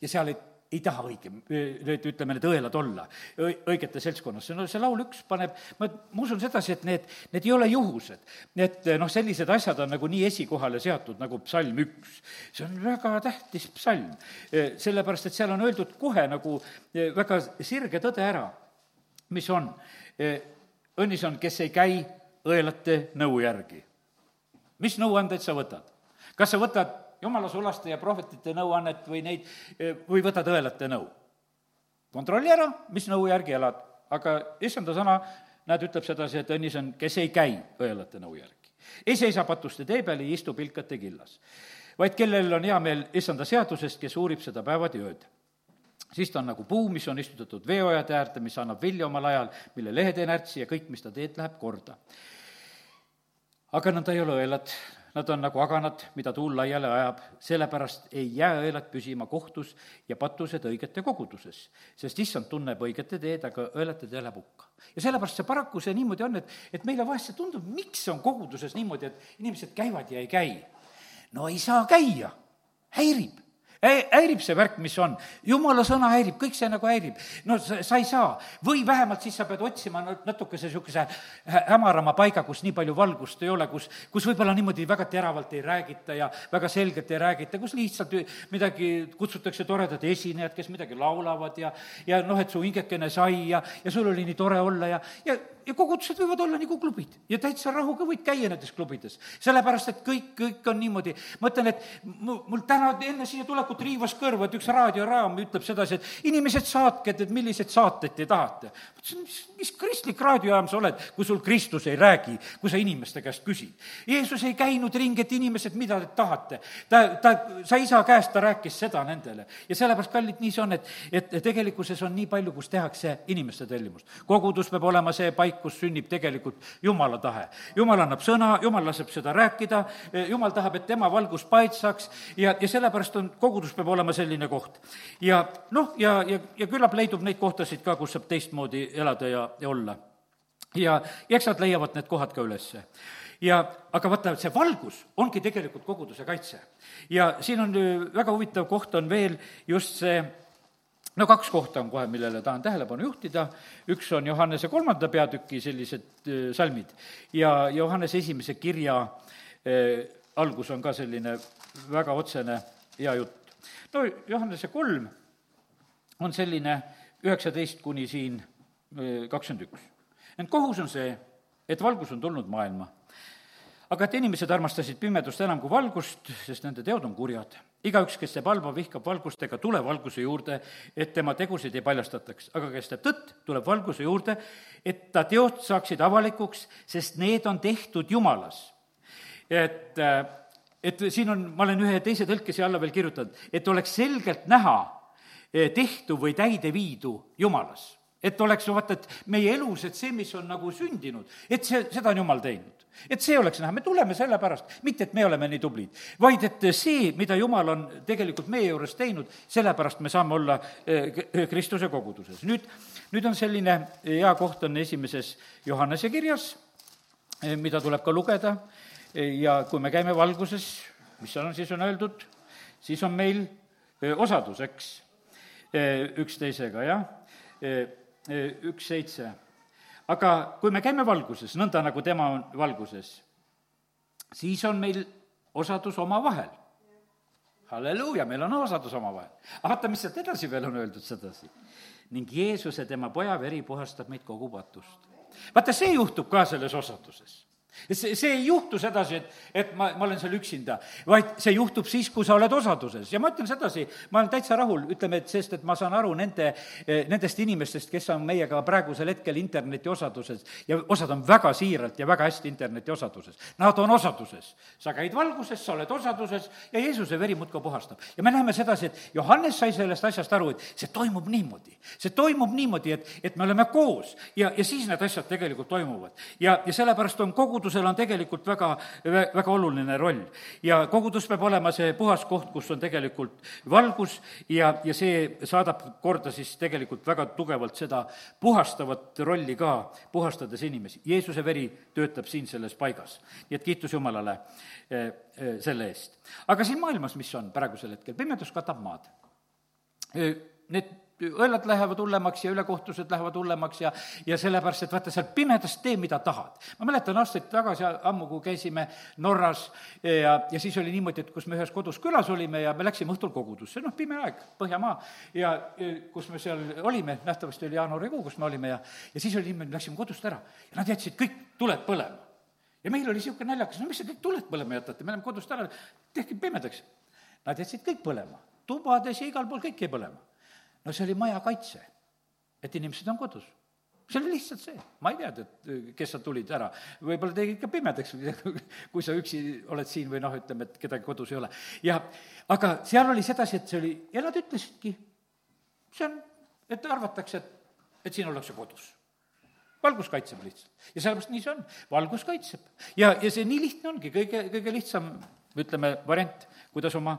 ja seal ei, ei taha õige, need, ütleme, need õelad olla õigete seltskonnas. no see laul üks paneb, ma, ma usun sedasi, et need, need ei ole juhused. et noh, sellised asjad on nagu nii esikohale seatud, nagu psalm üks. see on väga tähtis psalm, sellepärast et seal on öeldud kohe nagu väga sirge tõde ära, mis on. õnnis on, kes ei käi õelate nõu järgi. mis nõuandeid sa võtad? kas sa võtad jumala sulaste ja prohvetite nõuannet või neid, või võta tõelate nõu. kontrolli ära, mis nõu järgi elad, aga issanda sõna, näed, ütleb sedasi, et õnnis on, kes ei käi õelate nõu järgi. ei seisa patuste tee peal, ei istu pilkate killas. vaid kellel on hea meel issanda seadusest, kes uurib seda päevad ja ööd siis ta on nagu puu, mis on istutatud veeojade äärde, mis annab vilja omal ajal, mille lehed ei närtsi ja kõik, mis ta teed, läheb korda. aga nõnda ei ole õelad, nad on nagu aganad, mida tuul laiali ajab, sellepärast ei jää õelad püsima kohtus ja patused õigete koguduses. sest issand tunneb õigete teed, aga õelate tee läheb hukka. ja sellepärast see paraku see niimoodi on, et, et meile vahest see tundub, miks see on koguduses niimoodi, et inimesed käivad ja ei käi. no ei saa käia, häirib häirib see värk, mis on. jumala sõna häirib, kõik see nagu häirib. no sa, sa ei saa. või vähemalt siis sa pead otsima natukese niisuguse hämarama paiga, kus nii palju valgust ei ole, kus, kus võib-olla niimoodi väga teravalt ei räägita ja väga selgelt ei räägita, kus lihtsalt midagi, kutsutakse toredad esinejad, kes midagi laulavad ja, ja noh, et su hingekene sai ja, ja sul oli nii tore olla ja, ja ja kogudused võivad olla nagu klubid ja täitsa rahuga võid käia nendes klubides. sellepärast, et kõik, kõik on niimoodi, ma ütlen, et mul, mul täna enne siia tulekut riivas kõrva, et üks raadioraam ütleb sedasi, et inimesed, saatke, et, et milliseid saateid te tahate. ma ütlesin, mis, mis kristlik raadiojaam sa oled, kui sul Kristus ei räägi, kui sa inimeste käest küsid. Jeesus ei käinud ringi, et inimesed, mida te tahate. ta, ta, sa isa käest, ta rääkis seda nendele. ja sellepärast, kallid, nii see on, et, et tegelikkuses on nii palju, kus tehakse inimeste tellimust. kogudus peab olema see paik, paik, kus sünnib tegelikult Jumala tahe. Jumal annab sõna, Jumal laseb seda rääkida, Jumal tahab, et tema valgus paitsaks ja, ja sellepärast on, kogudus peab olema selline koht. ja noh, ja, ja, ja küllap leidub neid kohtasid ka, kus saab teistmoodi elada ja, ja olla. ja, ja eks nad leiavad need kohad ka ülesse ja aga vaata, see valgus ongi tegelikult koguduse kaitse. ja siin on väga huvitav koht on veel just see no kaks kohta on kohe, millele tahan tähelepanu juhtida, üks on Johannese kolmanda peatüki sellised äh, salmid ja Johannese esimese kirja äh, algus on ka selline väga otsene hea jutt. no Johannese kolm on selline üheksateist kuni siin äh, kakskümmend üks. ent kohus on see, et valgus on tulnud maailma aga et inimesed armastasid pimedust enam kui valgust, sest nende teod on kurjad. igaüks, kes teeb halba, vihkab valgust ega tule valguse juurde, et tema tegusid ei paljastataks. aga kes teeb tõtt, tuleb valguse juurde, et ta teod saaksid avalikuks, sest need on tehtud Jumalas. et, et siin on, ma olen ühe teise tõlke siia alla veel kirjutanud, et oleks selgelt näha eh, tehtu või täideviidu Jumalas et oleks vaata, et meie elus, et see, mis on nagu sündinud, et see, seda on Jumal teinud. Et see oleks näha, me tuleme sellepärast, mitte et me oleme nii tublid, vaid et see, mida Jumal on tegelikult meie juures teinud, sellepärast me saame olla eh, Kristuse koguduses. nüüd, nüüd on selline hea koht, on esimeses Johannese kirjas, eh, mida tuleb ka lugeda ja kui me käime valguses, mis seal on, siis on öeldud, siis on meil eh, osadus, eks, üksteisega, jah üks seitse. Aga kui me käime valguses, nõnda nagu tema on valguses, siis on meil osadus omavahel. halleluuja, meil on osadus omavahel. aga vaata, mis sealt edasi veel on öeldud sedasi. ning Jeesuse, tema poja veri puhastab meid kogu patust. vaata, see juhtub ka selles osaduses see, see ei juhtu sedasi, et, et ma, ma olen seal üksinda, vaid see juhtub siis, kui sa oled osaduses. ja ma ütlen sedasi, ma olen täitsa rahul, ütleme, et sest, et ma saan aru nende, nendest inimestest, kes on meiega praegusel hetkel interneti osaduses ja osad on väga siiralt ja väga hästi interneti osaduses. Nad on osaduses. sa käid valguses, sa oled osaduses ja Jeesuse veri muudkui puhastab. ja me näeme sedasi, et Johannes sai sellest asjast aru, et see toimub niimoodi. see toimub niimoodi, et, et me oleme koos ja, ja siis need asjad tegelikult toimuvad. ja, ja sellepärast on kogudusel on tegelikult väga, väga oluline roll. ja kogudus peab olema see puhas koht, kus on tegelikult valgus ja, ja see saadab korda siis tegelikult väga tugevalt seda puhastavat rolli ka, puhastades inimesi. Jeesuse veri töötab siin selles paigas. nii et kiitus Jumalale eh, eh, selle eest. aga siin maailmas, mis on praegusel hetkel, pimedus katab maad. Eh, need õllad lähevad hullemaks ja ülekohtused lähevad hullemaks ja, ja sellepärast, et vaata, seal pimedas tee, mida tahad. ma mäletan aastaid tagasi, ammu, kui käisime Norras ja, ja siis oli niimoodi, et kus me ühes kodus külas olime ja me läksime õhtul kogudusse, noh, pime aeg, Põhjamaa, ja kus me seal olime, nähtavasti oli jaanuarikuu, kus me olime ja, ja siis oli niimoodi, läksime kodust ära ja nad jätsid kõik tuled põlema. ja meil oli niisugune naljakas, no mis te kõik tuled põlema jätate, me oleme kodust ära, tehke pimedaks. Nad jätsid kõik põlema, tubades ja igal pool kõik jäi põlema no see oli maja kaitse, et inimesed on kodus see oli lihtsalt see, ma ei teadnud, et kes sealt tulid ära. võib-olla tegi ikka pimedaks, kui sa üksi oled siin või noh, ütleme, et kedagi kodus ei ole. ja aga seal oli sedasi, et see oli, ja nad ütlesidki, see on, et arvatakse, et, et siin ollakse kodus. valgus kaitseb lihtsalt. ja sellepärast nii see on, valgus kaitseb. ja, ja see nii lihtne ongi, kõige, kõige lihtsam, ütleme, variant kuidas oma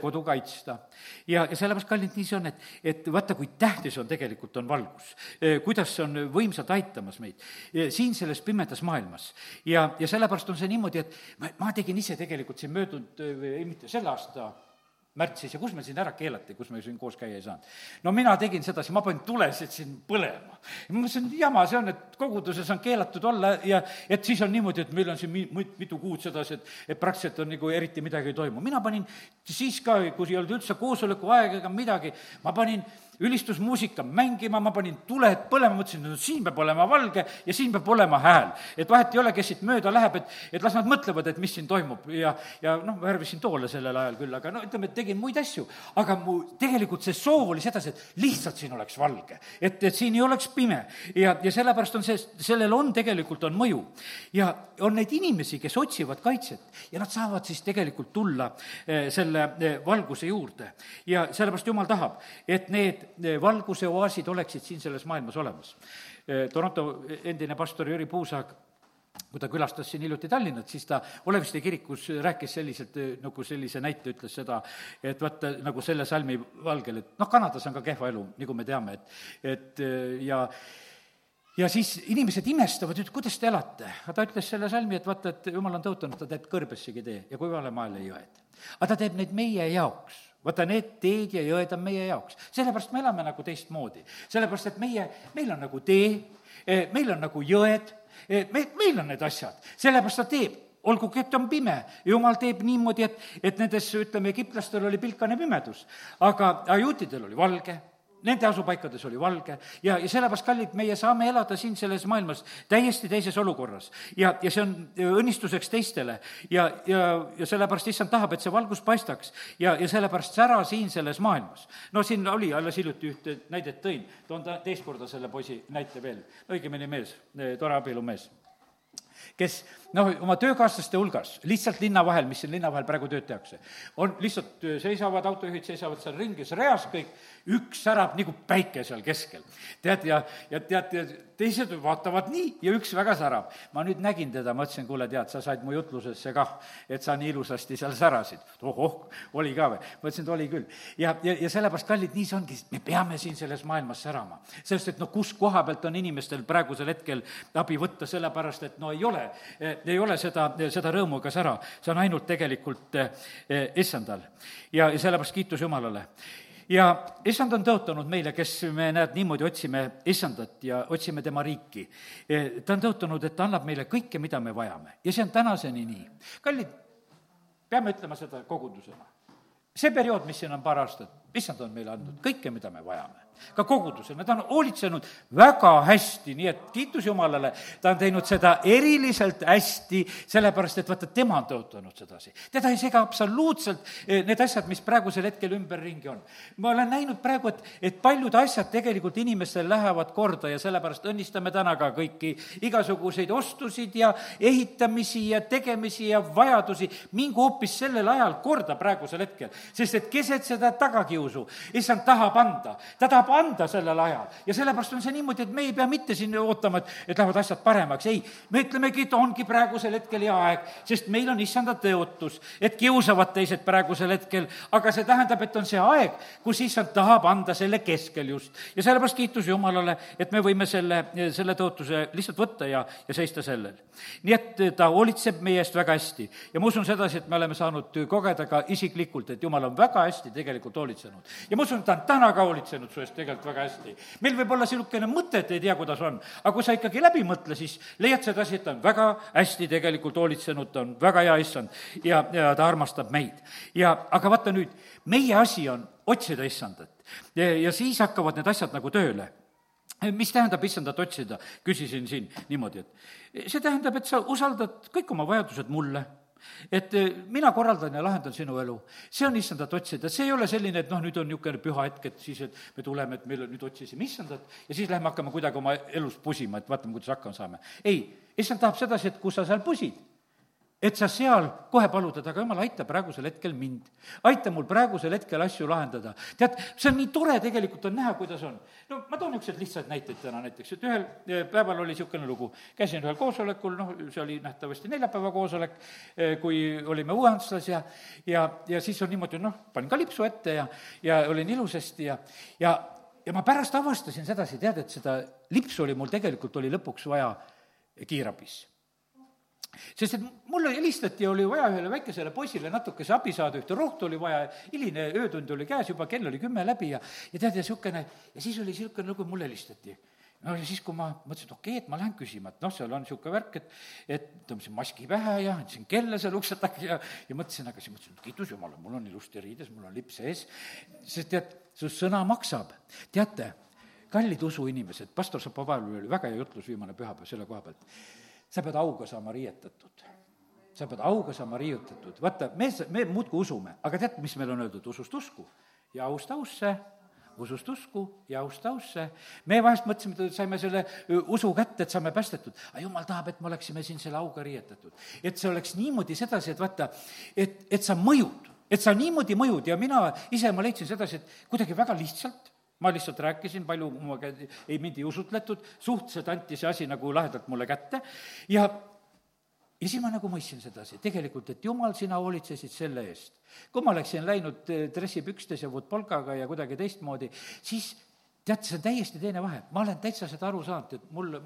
kodu kaitsta. ja, ja sellepärast, kallid, nii see on, et, et vaata, kui tähtis on tegelikult, on valgus. Kuidas see on võimsalt aitamas meid siin selles pimedas maailmas. ja, ja sellepärast on see niimoodi, et ma, ma tegin ise tegelikult siin möödunud, ei mitte selle aasta märtsis ja kus meil siin ära keelati, kus me siin koos käia ei saanud. no mina tegin sedasi, ma panin tulesid siin põlema. ma mõtlesin, jama see on, et koguduses on keelatud olla ja et siis on niimoodi, et meil on siin mi-, mitu kuud sedasi, et, et praktiliselt on nagu eriti midagi ei toimu. mina panin siis ka, kui ei olnud üldse koosoleku aega ega midagi, ma panin ülistusmuusika mängima, ma panin tuled põlema, mõtlesin, et siin peab olema valge ja siin peab olema hääl. et vahet ei ole, kes siit mööda läheb, et, et las nad mõtlevad, et mis siin toimub ja, ja noh, värvisin toole sellel ajal küll, aga no ütleme, et tegin muid asju. aga mu tegelikult see soov oli sedasi, et lihtsalt siin oleks valge, et, et siin ei oleks pime ja, ja sellepärast on see, sellel on tegelikult, on mõju. ja on neid inimesi, kes otsivad kaitset ja nad saavad siis tegelikult tulla eh, selle eh, valguse juurde. ja sellepärast Jumal tahab, et need need valguse oaasid oleksid siin selles maailmas olemas. Toronto endine pastor Jüri Puusaag kui ta külastas siin hiljuti Tallinnat, siis ta Oleviste kirikus rääkis selliselt, nagu sellise näite, ütles seda, et vaata, nagu selle salmi valgel, et noh, Kanadas on ka kehva elu, nagu me teame, et, et ja ja siis inimesed imestavad, et kuidas te elate. aga ta ütles selle salmi, et vaata, et jumal on tõotanud, ta teeb kõrbessegi tee ja kuivale maale jõed. aga ta teeb neid meie jaoks vaata, need teed ja jõed on meie jaoks. sellepärast me elame nagu teistmoodi. sellepärast, et meie, meil on nagu tee, eh, meil on nagu jõed, eh, me, meil on need asjad. sellepärast ta teeb olgugi, et on pime, jumal teeb niimoodi, et, et nendes, ütleme, egiptlastel oli pilkane pimedus, aga ajuutidel oli valge nende asupaikades oli valge. Ja, ja sellepärast, kallid, meie saame elada siin selles maailmas täiesti teises olukorras. ja, ja see on õnnistuseks teistele. Ja, ja, ja sellepärast issand tahab, et see valgus paistaks. Ja, ja sellepärast sära siin selles maailmas. no siin oli, alles hiljuti ühte näidet tõin, toon ta teist korda selle poisi näite veel, õigemini mees, tore abielumees kes noh, oma töökaaslaste hulgas, lihtsalt linna vahel, mis siin linna vahel praegu tööd tehakse, on lihtsalt seisavad, autojuhid seisavad seal ringis reas kõik, üks särab nagu päike seal keskel. tead, ja, ja tead, teised vaatavad nii ja üks väga särab. ma nüüd nägin teda, ma ütlesin, kuule, tead, sa said mu jutlusesse kah, et sa nii ilusasti seal särasid. ohoh, oli ka või? ma ütlesin, et oli küll. ja, ja, ja sellepärast, kallid, nii see ongi, me peame siin selles maailmas särama. sest et noh, kus koha pealt on inimestel praegusel hetkel abi võtta, sellepärast et no ei ole, ei ole seda, seda rõõmu ega sära, see on ainult tegelikult eh, issandal. ja, sellepärast kiitus Jumalale ja issand on tõotanud meile, kes me, näed, niimoodi otsime issandat ja otsime tema riiki. Ta on tõotanud, et ta annab meile kõike, mida me vajame ja see on tänaseni nii. kallid, peame ütlema seda kogudusena. see periood, mis siin on paar aastat, issand on meile andnud kõike, mida me vajame ka kogudusena, ta on hoolitsenud väga hästi, nii et kiitus Jumalale, ta on teinud seda eriliselt hästi, sellepärast et vaata, tema on tõotanud sedasi. teda ei sega absoluutselt eh, need asjad, mis praegusel hetkel ümberringi on. ma olen näinud praegu, et, et paljud asjad tegelikult inimestel lähevad korda ja sellepärast õnnistame täna ka kõiki igasuguseid ostusid ja ehitamisi ja tegemisi ja vajadusi, mingu hoopis sellel ajal korda praegusel hetkel, sest et keset seda tagakiusu, issand tahab anda, ta tahab anda sellel ajal. ja sellepärast on see niimoodi, et me ei pea mitte siin ootama, et, et lähevad asjad paremaks, ei. me ütlemegi, et ongi praegusel hetkel hea aeg, sest meil on issanda tõotus, et kiusavad teised praegusel hetkel, aga see tähendab, et on see aeg, kus issand tahab anda selle keskel just. ja sellepärast kiitus Jumalale, et me võime selle, selle tõotuse lihtsalt võtta ja, ja seista sellel. nii et ta hoolitseb meie eest väga hästi ja ma usun sedasi, et me oleme saanud kogeda ka isiklikult, et Jumal on väga hästi tegelikult hoolitsenud. ja ma usun, et ta on täna ka hoolitsenud su eest tegelikult väga hästi. meil võib olla niisugune mõte, et ei tea, kuidas on, aga kui sa ikkagi läbi mõtle, siis leiad sedasi, et ta on väga hästi tegelikult hoolitsenud, ta on väga hea issand ja, ja ta armastab meid. ja aga vaata nüüd, meie asi on otsida issandat ja, ja siis hakkavad need asjad nagu tööle mis tähendab issandat otsida, küsisin siin niimoodi, et see tähendab, et sa usaldad kõik oma vajadused mulle et eh, mina korraldan ja lahendan sinu elu. see on issandat otsida, see ei ole selline, et noh, nüüd on niisugune püha hetk, et siis, et me tuleme, et meil nüüd otsisime issandat ja siis lähme hakkame kuidagi oma elus pusima, et vaatame, kuidas hakkama saame. ei, issand tahab sedasi, et kus sa seal pusid et sa seal kohe palud, et aga jumal, aita praegusel hetkel mind. aita mul praegusel hetkel asju lahendada. tead, see on nii tore tegelikult on näha, kuidas on. no ma toon niisuguseid lihtsaid näiteid täna näiteks, et ühel eh, päeval oli niisugune lugu, käisin ühel koosolekul, noh, see oli nähtavasti neljapäeva koosolek, eh, kui olime Uhanslas ja, ja, ja siis on niimoodi, noh, panin ka lipsu ette ja, ja olin ilusasti ja, ja, ja ma pärast avastasin sedasi, tead, et seda lipsu oli mul tegelikult, oli lõpuks vaja kiirabis sest et mulle helistati oli vaja ühele väikesele poisile natukese abi saada, ühte rohtu oli vaja, hiline öötund oli käes juba, kell oli kümme läbi ja, ja tead, ja niisugune, ja siis oli niisugune lugu, mulle helistati. No ja siis, kui ma mõtlesin, et okei okay,, et ma lähen küsima, et noh, seal on niisugune värk, et et tõmbasin maski pähe ja andsin kella seal ukse taga ja, ja mõtlesin, aga siis mõtlesin, et kiitus Jumalale, mul on ilusti riides, mul on lips ees, sest tead, su sõna maksab. teate, kallid usuinimesed, pastor Šapovalov oli väga hea jutlus viimane pühapäev selle koha pealt sa pead auga saama riietatud. sa pead auga saama riiutatud, vaata, me, me muudkui usume, aga tead, mis meil on öeldud, usust usku ja aust ausse, usust usku ja aust ausse. me vahest mõtlesime, et saime selle usu kätte, et saame päästetud, aga jumal tahab, et me oleksime siin selle auga riietatud. et see oleks niimoodi sedasi, et vaata, et, et sa mõjud, et sa niimoodi mõjud ja mina ise, ma leidsin sedasi, et kuidagi väga lihtsalt ma lihtsalt rääkisin, palju käe, ei, mind ei usutletud, suhteliselt anti see asi nagu lahedalt mulle kätte ja ja siis ma nagu mõistsin sedasi, tegelikult, et jumal, sina hoolitsesid selle eest. kui ma oleksin läinud eh, dressipükstes ja vutpolkaga ja kuidagi teistmoodi, siis tead, see on täiesti teine vahe. ma olen täitsa seda aru saanud, et mul,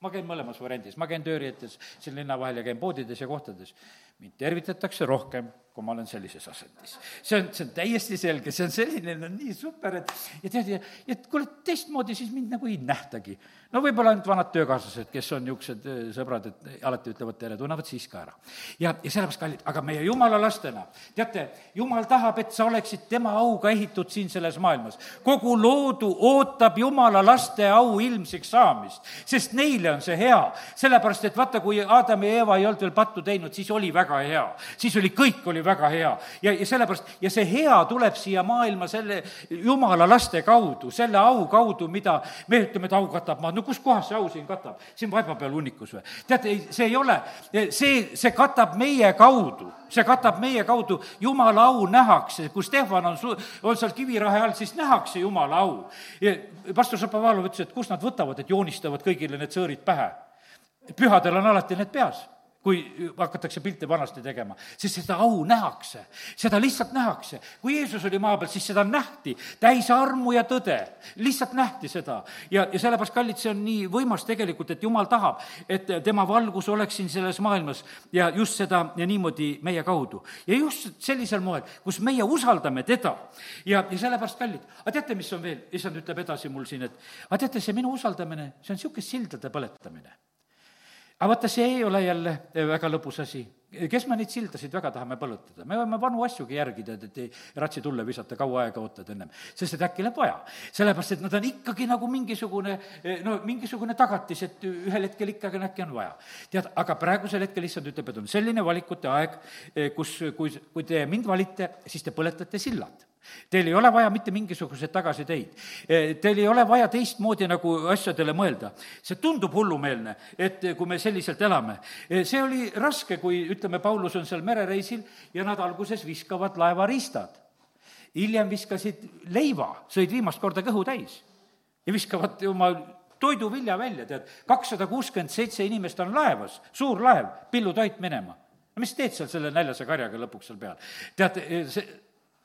ma käin mõlemas variandis, ma käin tööriietes siin linna vahel ja käin poodides ja kohtades. mind tervitatakse rohkem kui ma olen sellises asendis. see on, see on täiesti selge, see on selline, no nii super, et ja tead, ja, ja kuule, teistmoodi siis mind nagu ei nähtagi. no võib-olla ainult vanad töökaaslased, kes on niisugused äh, sõbrad, et alati ütlevad tere, tunnevad siis ka ära. ja, ja sellepärast, kallid, aga meie jumala lastena, teate, jumal tahab, et sa oleksid tema auga ehitud siin selles maailmas. kogu loodu ootab jumala laste au ilmsiks saamist, sest neile on see hea. sellepärast, et vaata, kui Adam ja Eeva ei olnud veel pattu teinud, siis oli väga hea. siis oli, kõik oli väga hea. ja, ja sellepärast, ja see hea tuleb siia maailma selle jumala laste kaudu, selle au kaudu, mida me ütleme, et au katab maad, no kus kohas see au siin katab? siin vaiba peal hunnikus või? teate, see ei ole, see, see katab meie kaudu see katab meie kaudu, jumala au nähakse, kui Stefan on su-, on seal kivirahe all, siis nähakse jumala au. pastor Šapovalov ütles, et kust nad võtavad, et joonistavad kõigile need sõõrid pähe. pühadel on alati need peas kui hakatakse pilte vanasti tegema, sest seda au nähakse, seda lihtsalt nähakse. kui Jeesus oli maa peal, siis seda nähti, täis armu ja tõde, lihtsalt nähti seda. ja, ja sellepärast, kallid, see on nii võimas tegelikult, et Jumal tahab, et tema valgus oleks siin selles maailmas ja just seda ja niimoodi meie kaudu. ja just sellisel moel, kus meie usaldame teda ja, ja sellepärast, kallid, aga teate, mis on veel, issand ütleb edasi mul siin, et aga teate, see minu usaldamine, see on niisugune sildade põletamine aga vaata, see ei ole jälle väga lõbus asi kes me neid sildasid väga tahame põletada, me võime vanu asjugi järgida, et, et ei ratsi tulle visata, kaua aega ootad ennem, sest et äkki läheb vaja. sellepärast, et nad on ikkagi nagu mingisugune, no mingisugune tagatis, et ühel hetkel ikkagi äkki on vaja. tead, aga praegusel hetkel issand ütleb, et on selline valikute aeg, kus, kui, kui te mind valite, siis te põletate sillad Teil ei ole vaja mitte mingisuguseid tagasiteid. Teil ei ole vaja teistmoodi nagu asjadele mõelda. see tundub hullumeelne, et kui me selliselt elame. see oli raske, kui ütleme, Paulus on seal merereisil ja nad alguses viskavad laevariistad. hiljem viskasid leiva, sõid viimast korda kõhu täis ja viskavad oma toiduvilja välja, tead, kakssada kuuskümmend seitse inimest on laevas, suur laev, pillutoit minema. no mis teed seal selle näljase karjaga lõpuks seal peal? tead, see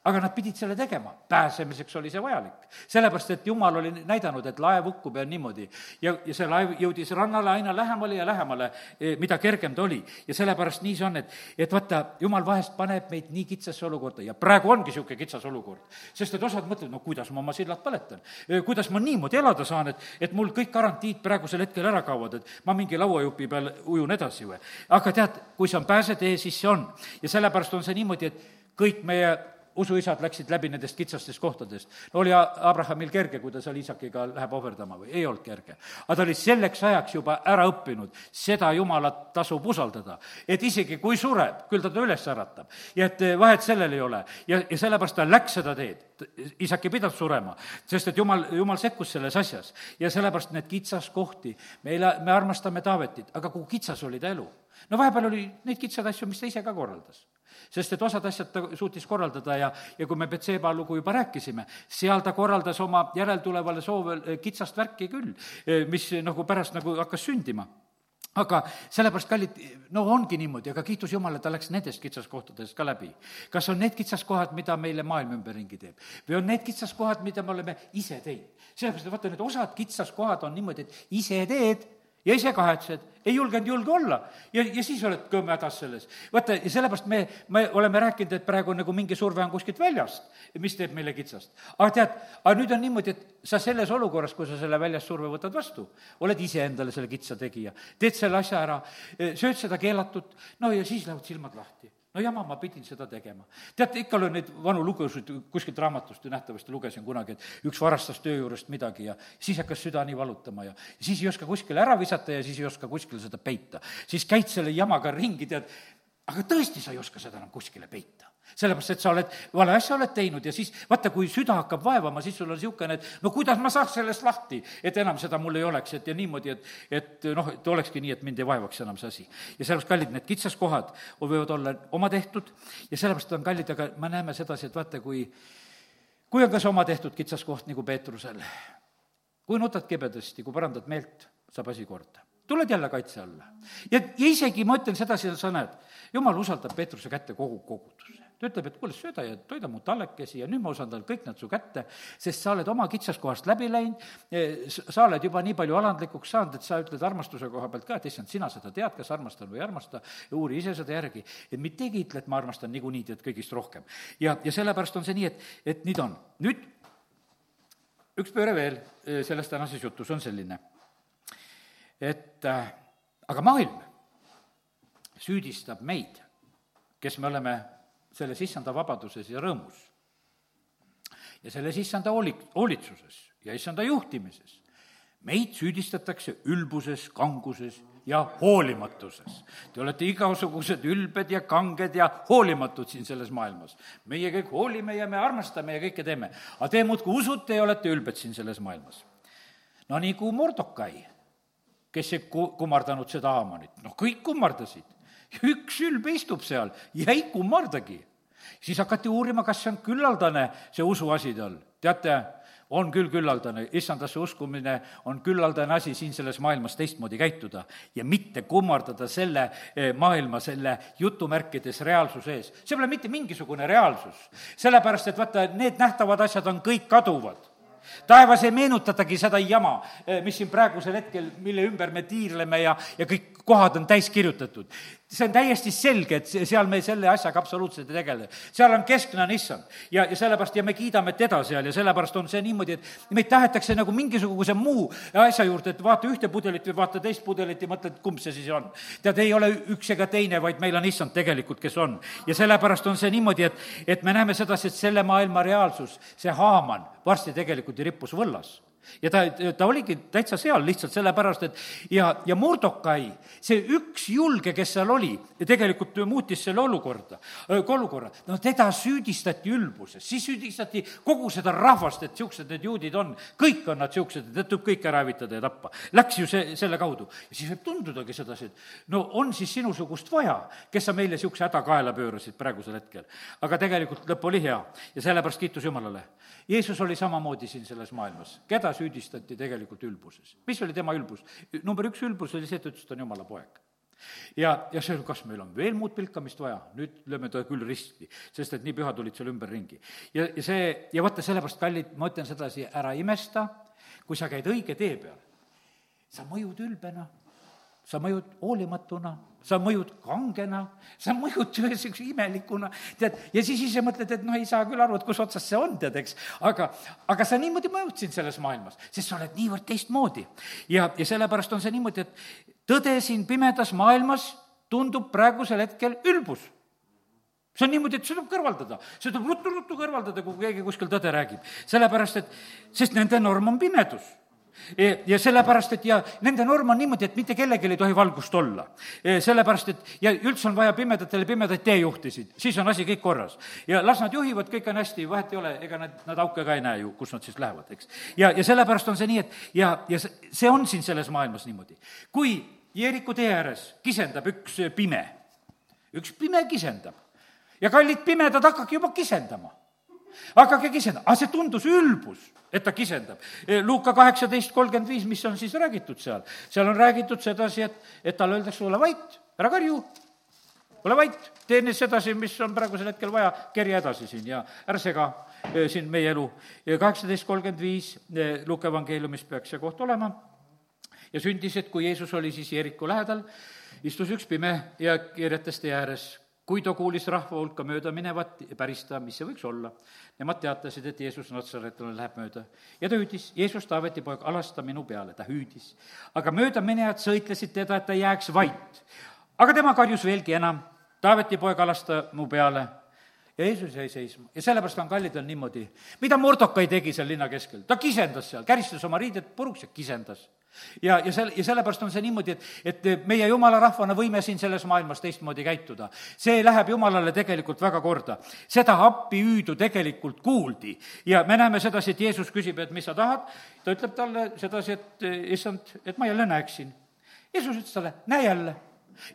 aga nad pidid selle tegema, pääsemiseks oli see vajalik. sellepärast, et jumal oli näidanud, et laev hukkub ja niimoodi. ja, ja see laev jõudis rannale aina lähemale ja lähemale, e, mida kergem ta oli. ja sellepärast nii see on, et, et vaata, jumal vahest paneb meid nii kitsasse olukorda ja praegu ongi niisugune kitsas olukord. sest et osad mõtlevad, no kuidas ma oma sillad põletan, e, kuidas ma niimoodi elada saan, et, et mul kõik garantiid praegusel hetkel ära kaovad, et ma mingi lauajupi peal ujun edasi või. aga tead, kui see on pääsetee, siis see on. ja sellepärast on see niimoodi, et kõik meie usuisad läksid läbi nendest kitsastest kohtadest. no oli Abrahamil kerge, kui ta seal Iisakiga läheb ohverdama või ei olnud kerge. aga ta oli selleks ajaks juba ära õppinud, seda Jumalat tasub usaldada. et isegi kui sureb, küll ta ta üles äratab. ja et eh, vahet sellel ei ole. ja, ja sellepärast ta läks seda teed. Iisak ei pidanud surema, sest et Jumal, Jumal sekkus selles asjas. ja sellepärast need kitsaskohti, meile, me armastame Taavetit, aga kui kitsas oli ta elu no vahepeal oli neid kitsaid asju, mis ta ise ka korraldas. Sest et osad asjad ta suutis korraldada ja, ja kui me Betseba lugu juba rääkisime, seal ta korraldas oma järeltulevale soove eh, kitsast värki küll, eh, mis nagu pärast nagu hakkas sündima aga sellepärast, kallid, no ongi niimoodi, aga kiitus Jumalale, ta läks nendest kitsaskohtadest ka läbi. kas on need kitsaskohad, mida meile maailm ümberringi teeb? või on need kitsaskohad, mida me oleme ise teinud? sellepärast, et vaata, need osad kitsaskohad on niimoodi, et ise teed ja ise kahetsed, ei julgenud julge olla ja, ja siis oled kõmme hädas selles. vaata, ja sellepärast me, me oleme rääkinud, et praegu nagu mingi surve on kuskilt väljast, mis teeb meile kitsast. aga tead, aga nüüd on niimoodi, et sa selles olukorras, kui sa selle väljast surve võtad vastu, oled ise endale selle kitsa tegija, teed selle asja ära, sööd seda keelatut, no ja siis lähevad silmad lahti no jama, ma pidin seda tegema. teate, ikka olen neid vanu lugusid kuskilt raamatust ju nähtavasti lugesin kunagi, et üks varastas töö juurest midagi ja siis hakkas süda nii valutama ja siis ei oska kuskile ära visata ja siis ei oska kuskile seda peita. siis käid selle jamaga ringi, tead, aga tõesti, sa ei oska seda enam kuskile peita sellepärast, et sa oled, vale asja oled teinud ja siis vaata, kui süda hakkab vaevama, siis sul on niisugune, et no kuidas ma saaks sellest lahti, et enam seda mul ei oleks, et ja niimoodi, et, et noh, et olekski nii, et mind ei vaevaks enam see asi. ja sellepärast, kallid, need kitsaskohad võivad olla oma tehtud ja sellepärast on kallid, aga me näeme sedasi, et vaata, kui kui on ka see oma tehtud kitsaskoht nagu Peetrusel, kui nutad kibedasti, kui parandad meelt, saab asi korda tuled jälle kaitse alla. ja, ja isegi ma ütlen sedasi, sa näed, jumal usaldab Peetruse kätte kogu koguduse. Ta ütleb, et kuule, sööda ja toida mu tallekesi ja nüüd ma usaldan kõik nad su kätte, sest sa oled oma kitsaskohast läbi läinud, e, sa oled juba nii palju alandlikuks saanud, et sa ütled armastuse koha pealt ka, et issand, sina seda tead, kas armastan või ei armasta, uuri ise seda järgi. et mitte ei kiitle, et ma armastan niikuinii teid kõigist rohkem. ja, ja sellepärast on see nii, et, et nii ta on. nüüd üks pööre veel e, selles tänases jutus on selline et äh, aga maailm süüdistab meid, kes me oleme selles issanda vabaduses ja rõõmus. ja selles issanda hooli-, hoolitsuses ja issanda juhtimises. meid süüdistatakse ülbuses, kanguses ja hoolimatuses. Te olete igasugused ülbed ja kanged ja hoolimatud siin selles maailmas. meie kõik hoolime ja me armastame ja kõike teeme. aga te muudkui usute ja olete ülbed siin selles maailmas. no nii kui Mordokai kes ei ku-, kummardanud seda Haamanit, noh, kõik kummardasid. Üks ülbe istub seal ja ei kummardagi. siis hakati uurima, kas see on küllaldane, see usuasi tal. teate, on küll küllaldane, issandasse uskumine on küllaldane asi siin selles maailmas teistmoodi käituda ja mitte kummardada selle eh, maailma, selle jutumärkides reaalsuse ees. see pole mitte mingisugune reaalsus, sellepärast et vaata, need nähtavad asjad on kõik kaduvad taevas ei meenutatagi seda jama, eh, mis siin praegusel hetkel, mille ümber me tiirleme ja, ja kõik kohad on täis kirjutatud. see on täiesti selge, et seal me selle asjaga absoluutselt ei tegele. seal on keskne on issand ja, ja sellepärast ja me kiidame teda seal ja sellepärast on see niimoodi, et meid tahetakse nagu mingisuguse muu asja juurde, et vaata ühte pudelit või vaata teist pudelit ja mõtled, kumb see siis on. tead, ei ole üks ega teine, vaid meil on issand tegelikult, kes on. ja sellepärast on see niimoodi, et, et me näeme sedasi, et selle maailma reaalsus, see Haaman varsti tegelikult ju rippus võllas ja ta, ta oligi täitsa seal lihtsalt sellepärast, et ja, ja Mordokai, see üks julge, kes seal oli, tegelikult muutis selle olukorda, olukorra. no teda süüdistati ülbuses, siis süüdistati kogu seda rahvast, et niisugused need juudid on, kõik on nad niisugused, et tuleb kõik ära hävitada ja tappa. Läks ju see, selle kaudu. ja siis võib tundudagi sedasi, et no on siis sinusugust vaja, kes sa meile niisuguse häda kaela pöörasid praegusel hetkel. aga tegelikult lõpp oli hea ja sellepärast kiitus Jumalale. Jeesus oli samamoodi siin selles maailmas, keda süüdistati tegelikult ülbuses. mis oli tema ülbus? number üks ülbus oli see, et ta ütles, et ta on jumala poeg ja, ja see, kas meil on veel muud pilkamist vaja, nüüd lööme ta küll risti, sest et nii pühad olid seal ümberringi. ja, ja see, ja vaata, sellepärast, kallid, ma ütlen sedasi, ära imesta, kui sa käid õige tee peal, sa mõjud ülbena sa mõjud hoolimatuna, sa mõjud kangena, sa mõjud niisuguse imelikuna, tead, ja siis ise mõtled, et noh, ei saa küll aru, et kus otsas see on, tead, eks. aga, aga sa niimoodi mõjud siin selles maailmas, sest sa oled niivõrd teistmoodi. ja, ja sellepärast on see niimoodi, et tõde siin pimedas maailmas tundub praegusel hetkel ülbus see on niimoodi, et see tuleb kõrvaldada, see tuleb ruttu-ruttu kõrvaldada, kui keegi kuskil tõde räägib. sellepärast, et, sest nende norm on pimedus ja sellepärast, et ja nende norm on niimoodi, et mitte kellelgi ei tohi valgust olla. sellepärast, et ja üldse on vaja pimedatele pimedaid teejuhtisid, siis on asi kõik korras. ja las nad juhivad, kõik on hästi, vahet ei ole, ega nad, nad auke ka ei näe ju, kus nad siis lähevad, eks. ja, ja sellepärast on see nii, et ja, ja see on siin selles maailmas niimoodi. kui Jeeriku tee ääres kisendab üks pime, üks pime kisendab ja kallid pimedad, hakake juba kisendama hakake kisendama, aga see tundus ülbus, et ta kisendab. Luuka kaheksateist kolmkümmend viis, mis on siis räägitud seal? seal on räägitud sedasi, et, et talle öeldakse, ole vait, ära karju, ole vait, tee nüüd sedasi, mis on praegusel hetkel vaja, kerja edasi siin ja ära sega eh, siin meie elu. kaheksateist kolmkümmend viis eh, Luuka evangeeliumis peaks see koht olema ja sündis, et kui Jeesus oli siis Jeeriku lähedal, istus üks pime ja tee ääres kui ta kuulis rahva hulka mööda minevat, päris ta, mis see võiks olla. Nemad teatasid, et Jeesus Natsaretule läheb mööda. ja ta hüüdis, Jeesus, Taaveti poeg, alasta minu peale, ta hüüdis. aga möödaminejad sõitlesid teda, et ta jääks vait. aga tema karjus veelgi enam, Taaveti poeg, alasta mu peale ja Jeesus jäi seisma ja sellepärast on kallid on niimoodi. mida Mordokai tegi seal linna keskel? ta kisendas seal, käristas oma riided puruks ja kisendas ja, ja sel-, ja sellepärast on see niimoodi, et, et meie jumala rahvana võime siin selles maailmas teistmoodi käituda. see läheb jumalale tegelikult väga korda. seda appihüüdu tegelikult kuuldi ja me näeme sedasi, et Jeesus küsib, et mis sa tahad, ta ütleb talle sedasi, et issand, et ma jälle näeksin. Jeesus ütles talle, näe jälle.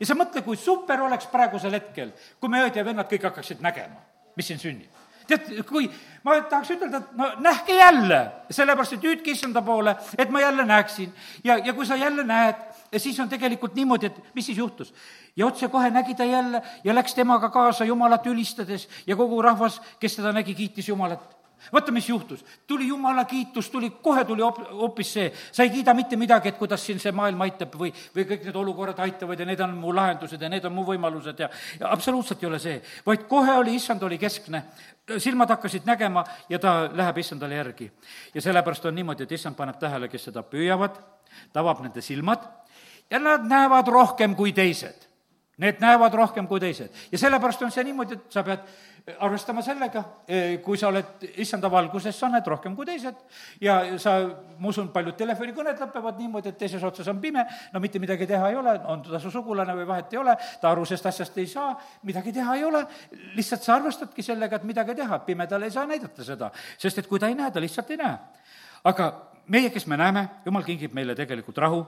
ja sa mõtle, kui super oleks praegusel hetkel, kui me õed ja vennad kõik hakkaksid nägema, mis siin sünnib tead, kui ma tahaks ütelda, et no nähke jälle, sellepärast et hüüdke issanda poole, et ma jälle näeksin. ja, ja kui sa jälle näed, siis on tegelikult niimoodi, et mis siis juhtus. ja otsekohe nägi ta jälle ja läks temaga kaasa Jumalat ülistades ja kogu rahvas, kes teda nägi, kiitis Jumalat vaata, mis juhtus, tuli jumala kiitus, tuli, kohe tuli hoopis see, sa ei kiida mitte midagi, et kuidas siin see maailm aitab või, või kõik need olukorrad aitavad ja need on mu lahendused ja need on mu võimalused ja, ja absoluutselt ei ole see, vaid kohe oli, issand oli keskne, silmad hakkasid nägema ja ta läheb issandale järgi. ja sellepärast on niimoodi, et issand paneb tähele, kes seda püüavad, ta avab nende silmad ja nad näevad rohkem kui teised. Need näevad rohkem kui teised. Ja sellepärast on see niimoodi, et sa pead arvestama sellega, eh, kui sa oled issanda valguses, sa näed rohkem kui teised. Ja sa, ma usun, paljud telefonikõned lõpevad niimoodi, et teises otsas on pime, no mitte midagi teha ei ole, on ta su sugulane või vahet ei ole, ta aru sellest asjast ei saa, midagi teha ei ole, lihtsalt sa arvestadki sellega, et midagi teha, pimedale ei saa näidata seda, sest et kui ta ei näe, ta lihtsalt ei näe. aga meie, kes me näeme, jumal kingib meile tegelikult rahu,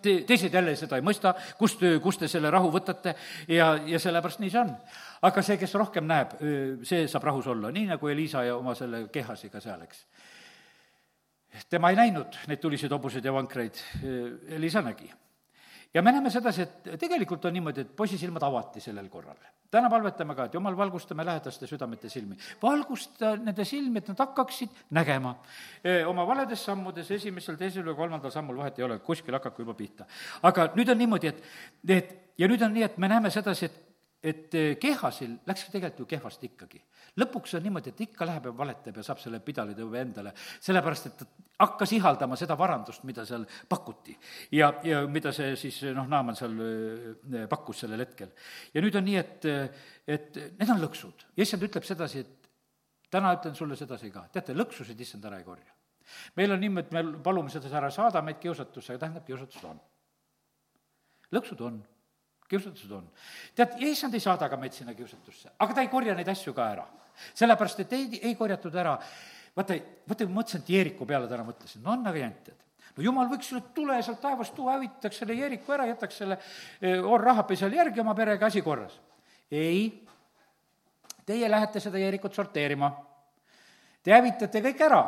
te, teised jälle seda ei mõista, kust, kust te selle rahu võtate ja, ja sellepärast nii see on aga see, kes rohkem näeb, see saab rahus olla, nii nagu Elisa ja oma selle Kehasiga seal, eks. tema ei näinud neid tuliseid hobuseid ja vankreid, Elisa nägi. Ja me näeme sedasi, et tegelikult on niimoodi, et poisi silmad avati sellel korral. täna palvetame ka, et jumal, valgustame lähedaste südamete silmi. valgusta nende silmi, et nad hakkaksid nägema. oma valedes sammudes, esimesel, teisel või kolmandal sammul vahet ei ole, kuskil hakaku juba pihta. aga nüüd on niimoodi, et, et ja nüüd on nii, et me näeme sedasi, et et eh, Kehasil läks tegelikult ju kehvasti ikkagi. Lõpuks on niimoodi, et ikka läheb ja valetab ja saab selle pidalitõve endale, sellepärast et ta hakkas ihaldama seda varandust, mida seal pakuti. ja, ja mida see siis noh, Naaman seal eh, pakkus sellel hetkel. ja nüüd on nii, et, et need on lõksud ja issand ütleb sedasi, et täna ütlen sulle sedasi ka, teate, lõksusid issand ära ei korja. meil on niimoodi, et me palume sedasi ära, saada meid kiusatusse, tähendab, kiusatused on. lõksud on kiusatused on. tead, issand ei saada ka meid sinna kiusatusse, aga ta ei korja neid asju ka ära. Sellepärast, et ei, ei korjatud ära, vaata, vaata, ma mõtlesin, et Jeeriku peale täna mõtlesin, no jant, tead no jumal võiks selle tule sealt taevast tuua, hävitaks selle Jeeriku ära, jätaks selle Orr-Rahapi seal järgi oma perega, asi korras. ei, teie lähete seda Jeerikut sorteerima. Te hävitate kõik ära,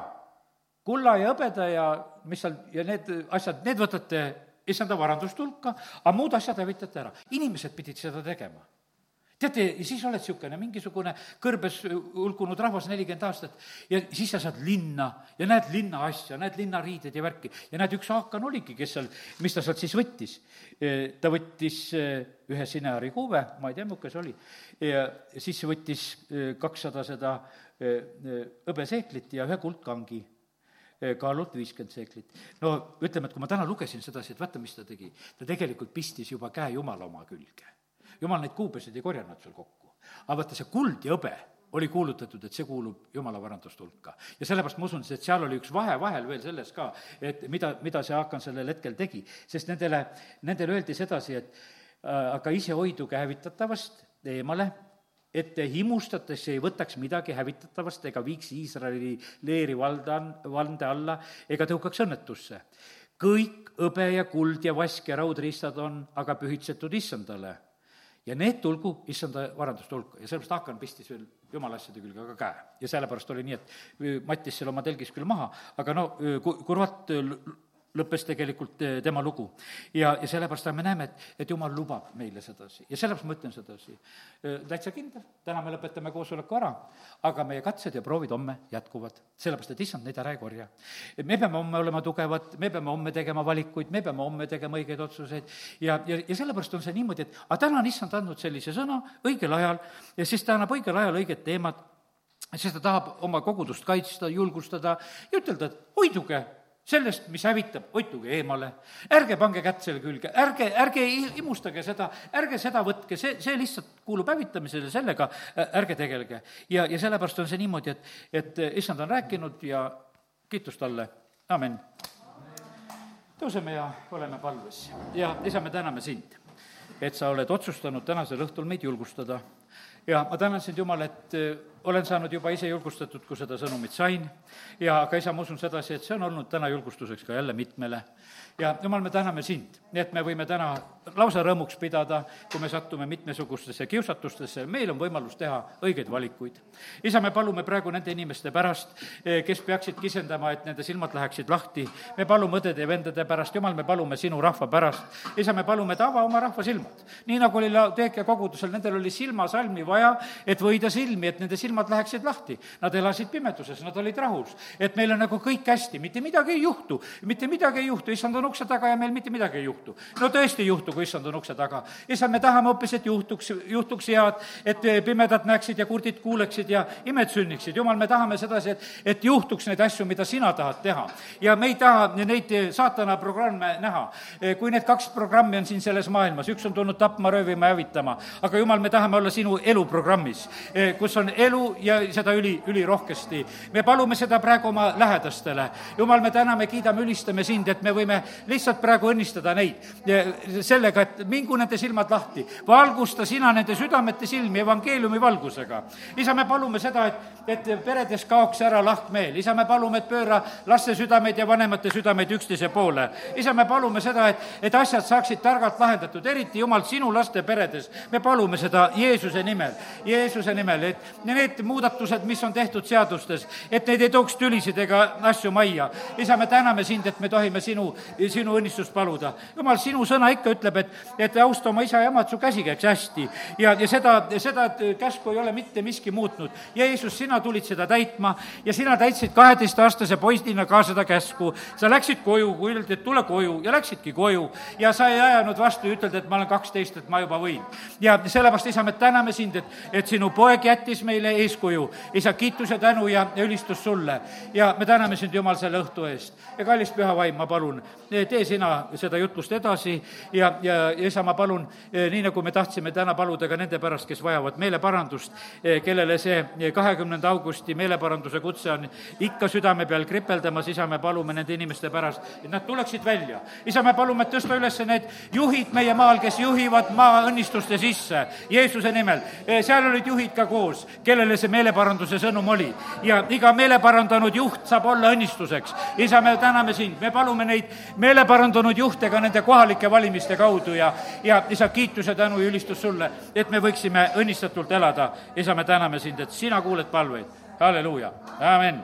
kulla ja hõbeda ja mis seal, ja need asjad, need võtate issanda varandust hulka, aga muud asjad hävitate ära. inimesed pidid seda tegema teate, ja siis oled niisugune mingisugune kõrbes hulkunud rahvas nelikümmend aastat ja siis sa saad linna ja näed linna asja, näed linnariideid ja värki ja näed, üks Haakan oligi, kes seal, mis ta sealt siis võttis. ta võttis eh, ühe sineari kuube, ma ei tea, milline see oli, ja siis võttis eh, kakssada seda hõbeseeklit ja ühe kuldkangi kaalult viiskümmend seeklit. no ütleme, et kui ma täna lugesin sedasi, et vaata, mis ta tegi, ta tegelikult pistis juba käe Jumala oma külge. Jumal neid kuubesid ei korjanud seal kokku. aga vaata, see kuld ja hõbe oli kuulutatud, et see kuulub jumala varandust hulka. ja sellepärast ma usun, et seal oli üks vahe vahel veel selles ka, et mida, mida see Haakan sellel hetkel tegi, sest nendele, nendele öeldi sedasi, et äh, aga ise hoiduge hävitatavast eemale et te himustates ei võtaks midagi hävitatavast ega viiks Iisraeli leeri valda, vande alla ega tõukaks õnnetusse. kõik hõbe ja kuld ja vask ja raudriistad on aga pühitsetud issandale ja need tulgu issanda varanduste hulka ja sellepärast Hakan pistis veel jumala asjade külge ka käe. ja sellepärast oli nii, et mattis seal oma telgis küll maha, aga no kurvalt lõppes tegelikult eh, tema lugu. ja, ja sellepärast me näeme, et, et jumal lubab meile sedasi ja sellepärast ma ütlen sedasi. Täitsa kindel, täna me lõpetame koosoleku ära, aga meie katsed ja proovid homme jätkuvad, sellepärast et issand neid ära ei korja. me peame homme olema tugevad, me peame homme tegema valikuid, me peame homme tegema õigeid otsuseid ja, ja, ja sellepärast on see niimoodi, et aga täna on issand andnud sellise sõna õigel ajal ja siis ta annab õigel ajal õiged teemad, siis ta tahab oma kogudust kaitsta, julgustada ja ütelda, et hoiduge sellest, mis hävitab, hoidtuge eemale, ärge pange kätt selle külge, ärge, ärge imustage seda, ärge seda võtke, see, see lihtsalt kuulub hävitamisele, sellega ärge tegelge. ja, ja sellepärast on see niimoodi, et, et issand on rääkinud ja kiitus talle, amin. tõuseme ja oleme palves. Ja isa, me täname sind, et sa oled otsustanud tänasel õhtul meid julgustada. Ja ma tänan sind, Jumal, et olen saanud juba ise julgustatud, kui seda sõnumit sain ja aga isa, ma usun sedasi, et see on olnud täna julgustuseks ka jälle mitmele ja jumal, me täname sind, et me võime täna lausa rõõmuks pidada, kui me satume mitmesugustesse kiusatustesse, meil on võimalus teha õigeid valikuid. isa, me palume praegu nende inimeste pärast, eh, kes peaksid kisendama, et nende silmad läheksid lahti. me palume õdede ja vendade pärast, jumal, me palume sinu rahva pärast. isa, me palume, et ava oma rahva silmad. nii nagu oli Laodeekia kogudusel, nendel oli silmasalmi vaja, et võida silmi, et nende silmad läheksid lahti. Nad elasid pimeduses, nad olid rahus, et meil on nagu kõik hästi, mitte midagi ei juhtu, mitte midagi ei juhtu, issand on ukse taga ja meil mitte midagi ei juhtu. no tõesti ei juhtu, kui issand on ukse taga. issand, me tahame hoopis, et juhtuks, juhtuks head, et pimedad näeksid ja kurdid kuuleksid ja imed sünniksid. jumal, me tahame sedasi, et, et juhtuks neid asju, mida sina tahad teha. ja me ei taha neid saatana programme näha. kui need kaks programmi on siin selles maailmas, üks on tulnud tapma, röövima ja hävitama, aga jumal, me tahame olla sinu eluprogrammis, kus on elu ja seda üli, ülirohkesti. me palume seda praegu oma lähedastele. jumal, me täname, kiidame, ülistame sind, et me võime lihtsalt praegu õnnistada neid sellega, et mingu nende silmad lahti. valgusta sina nende südamete silmi evangeeliumi valgusega. isa, me palume seda, et, et peredes kaoks ära lahkmeel. isa, me palume, et pööra laste südameid ja vanemate südameid üksteise poole. isa, me palume seda, et, et asjad saaksid targalt lahendatud, eriti jumal, sinu laste peredes. me palume seda Jeesuse nimel, Jeesuse nimel, et need need muudatused, mis on tehtud seadustes, et neid ei tooks tülisid ega asju majja. isa, me täname sind, et me tohime sinu, sinu õnnistust paluda. jumal, sinu sõna ikka ütleb, et, et austa oma isa ja emat, su käsi käiks hästi. ja, ja seda, seda käsku ei ole mitte miski muutnud. Jeesus, sina tulid seda täitma ja sina täitsid kaheteistaastase poisina ka seda käsku. sa läksid koju, kui öeldi, et tule koju ja läksidki koju ja sa ei ajanud vastu ja ütelnud, et ma olen kaksteist, et ma juba võin. ja sellepärast, isa, me täname sind, et, et sinu poeg jättis meile eeskuju. isa, kiitus ja tänu ja, ülistus sulle. ja me täname sind, Jumal, selle õhtu eest. ja kallis püha vaim, ma palun, tee sina seda jutlust edasi ja, ja, isa, ma palun, nii nagu me tahtsime täna paluda ka nende pärast, kes vajavad meeleparandust, kellele see kahekümnenda augusti meeleparanduse kutse on ikka südame peal kripeldamas, isa, me palume nende inimeste pärast, et nad tuleksid välja. isa, me palume, et tõsta üles need juhid meie maal, kes juhivad maa õnnistuste sisse Jeesuse nimel. seal olid juhid ka koos, kellele see meeleparanduse sõnum oli. ja iga meeleparandanud juht saab olla õnnistuseks. isa, me täname sind, me palume neid meeleparandanud juhte ka nende kohalike valimiste kaudu ja, ja isa, kiitus ja tänu ja ülistus sulle, et me võiksime õnnistatult elada. isa, me täname sind, et sina kuuled palveid. halleluuja, amin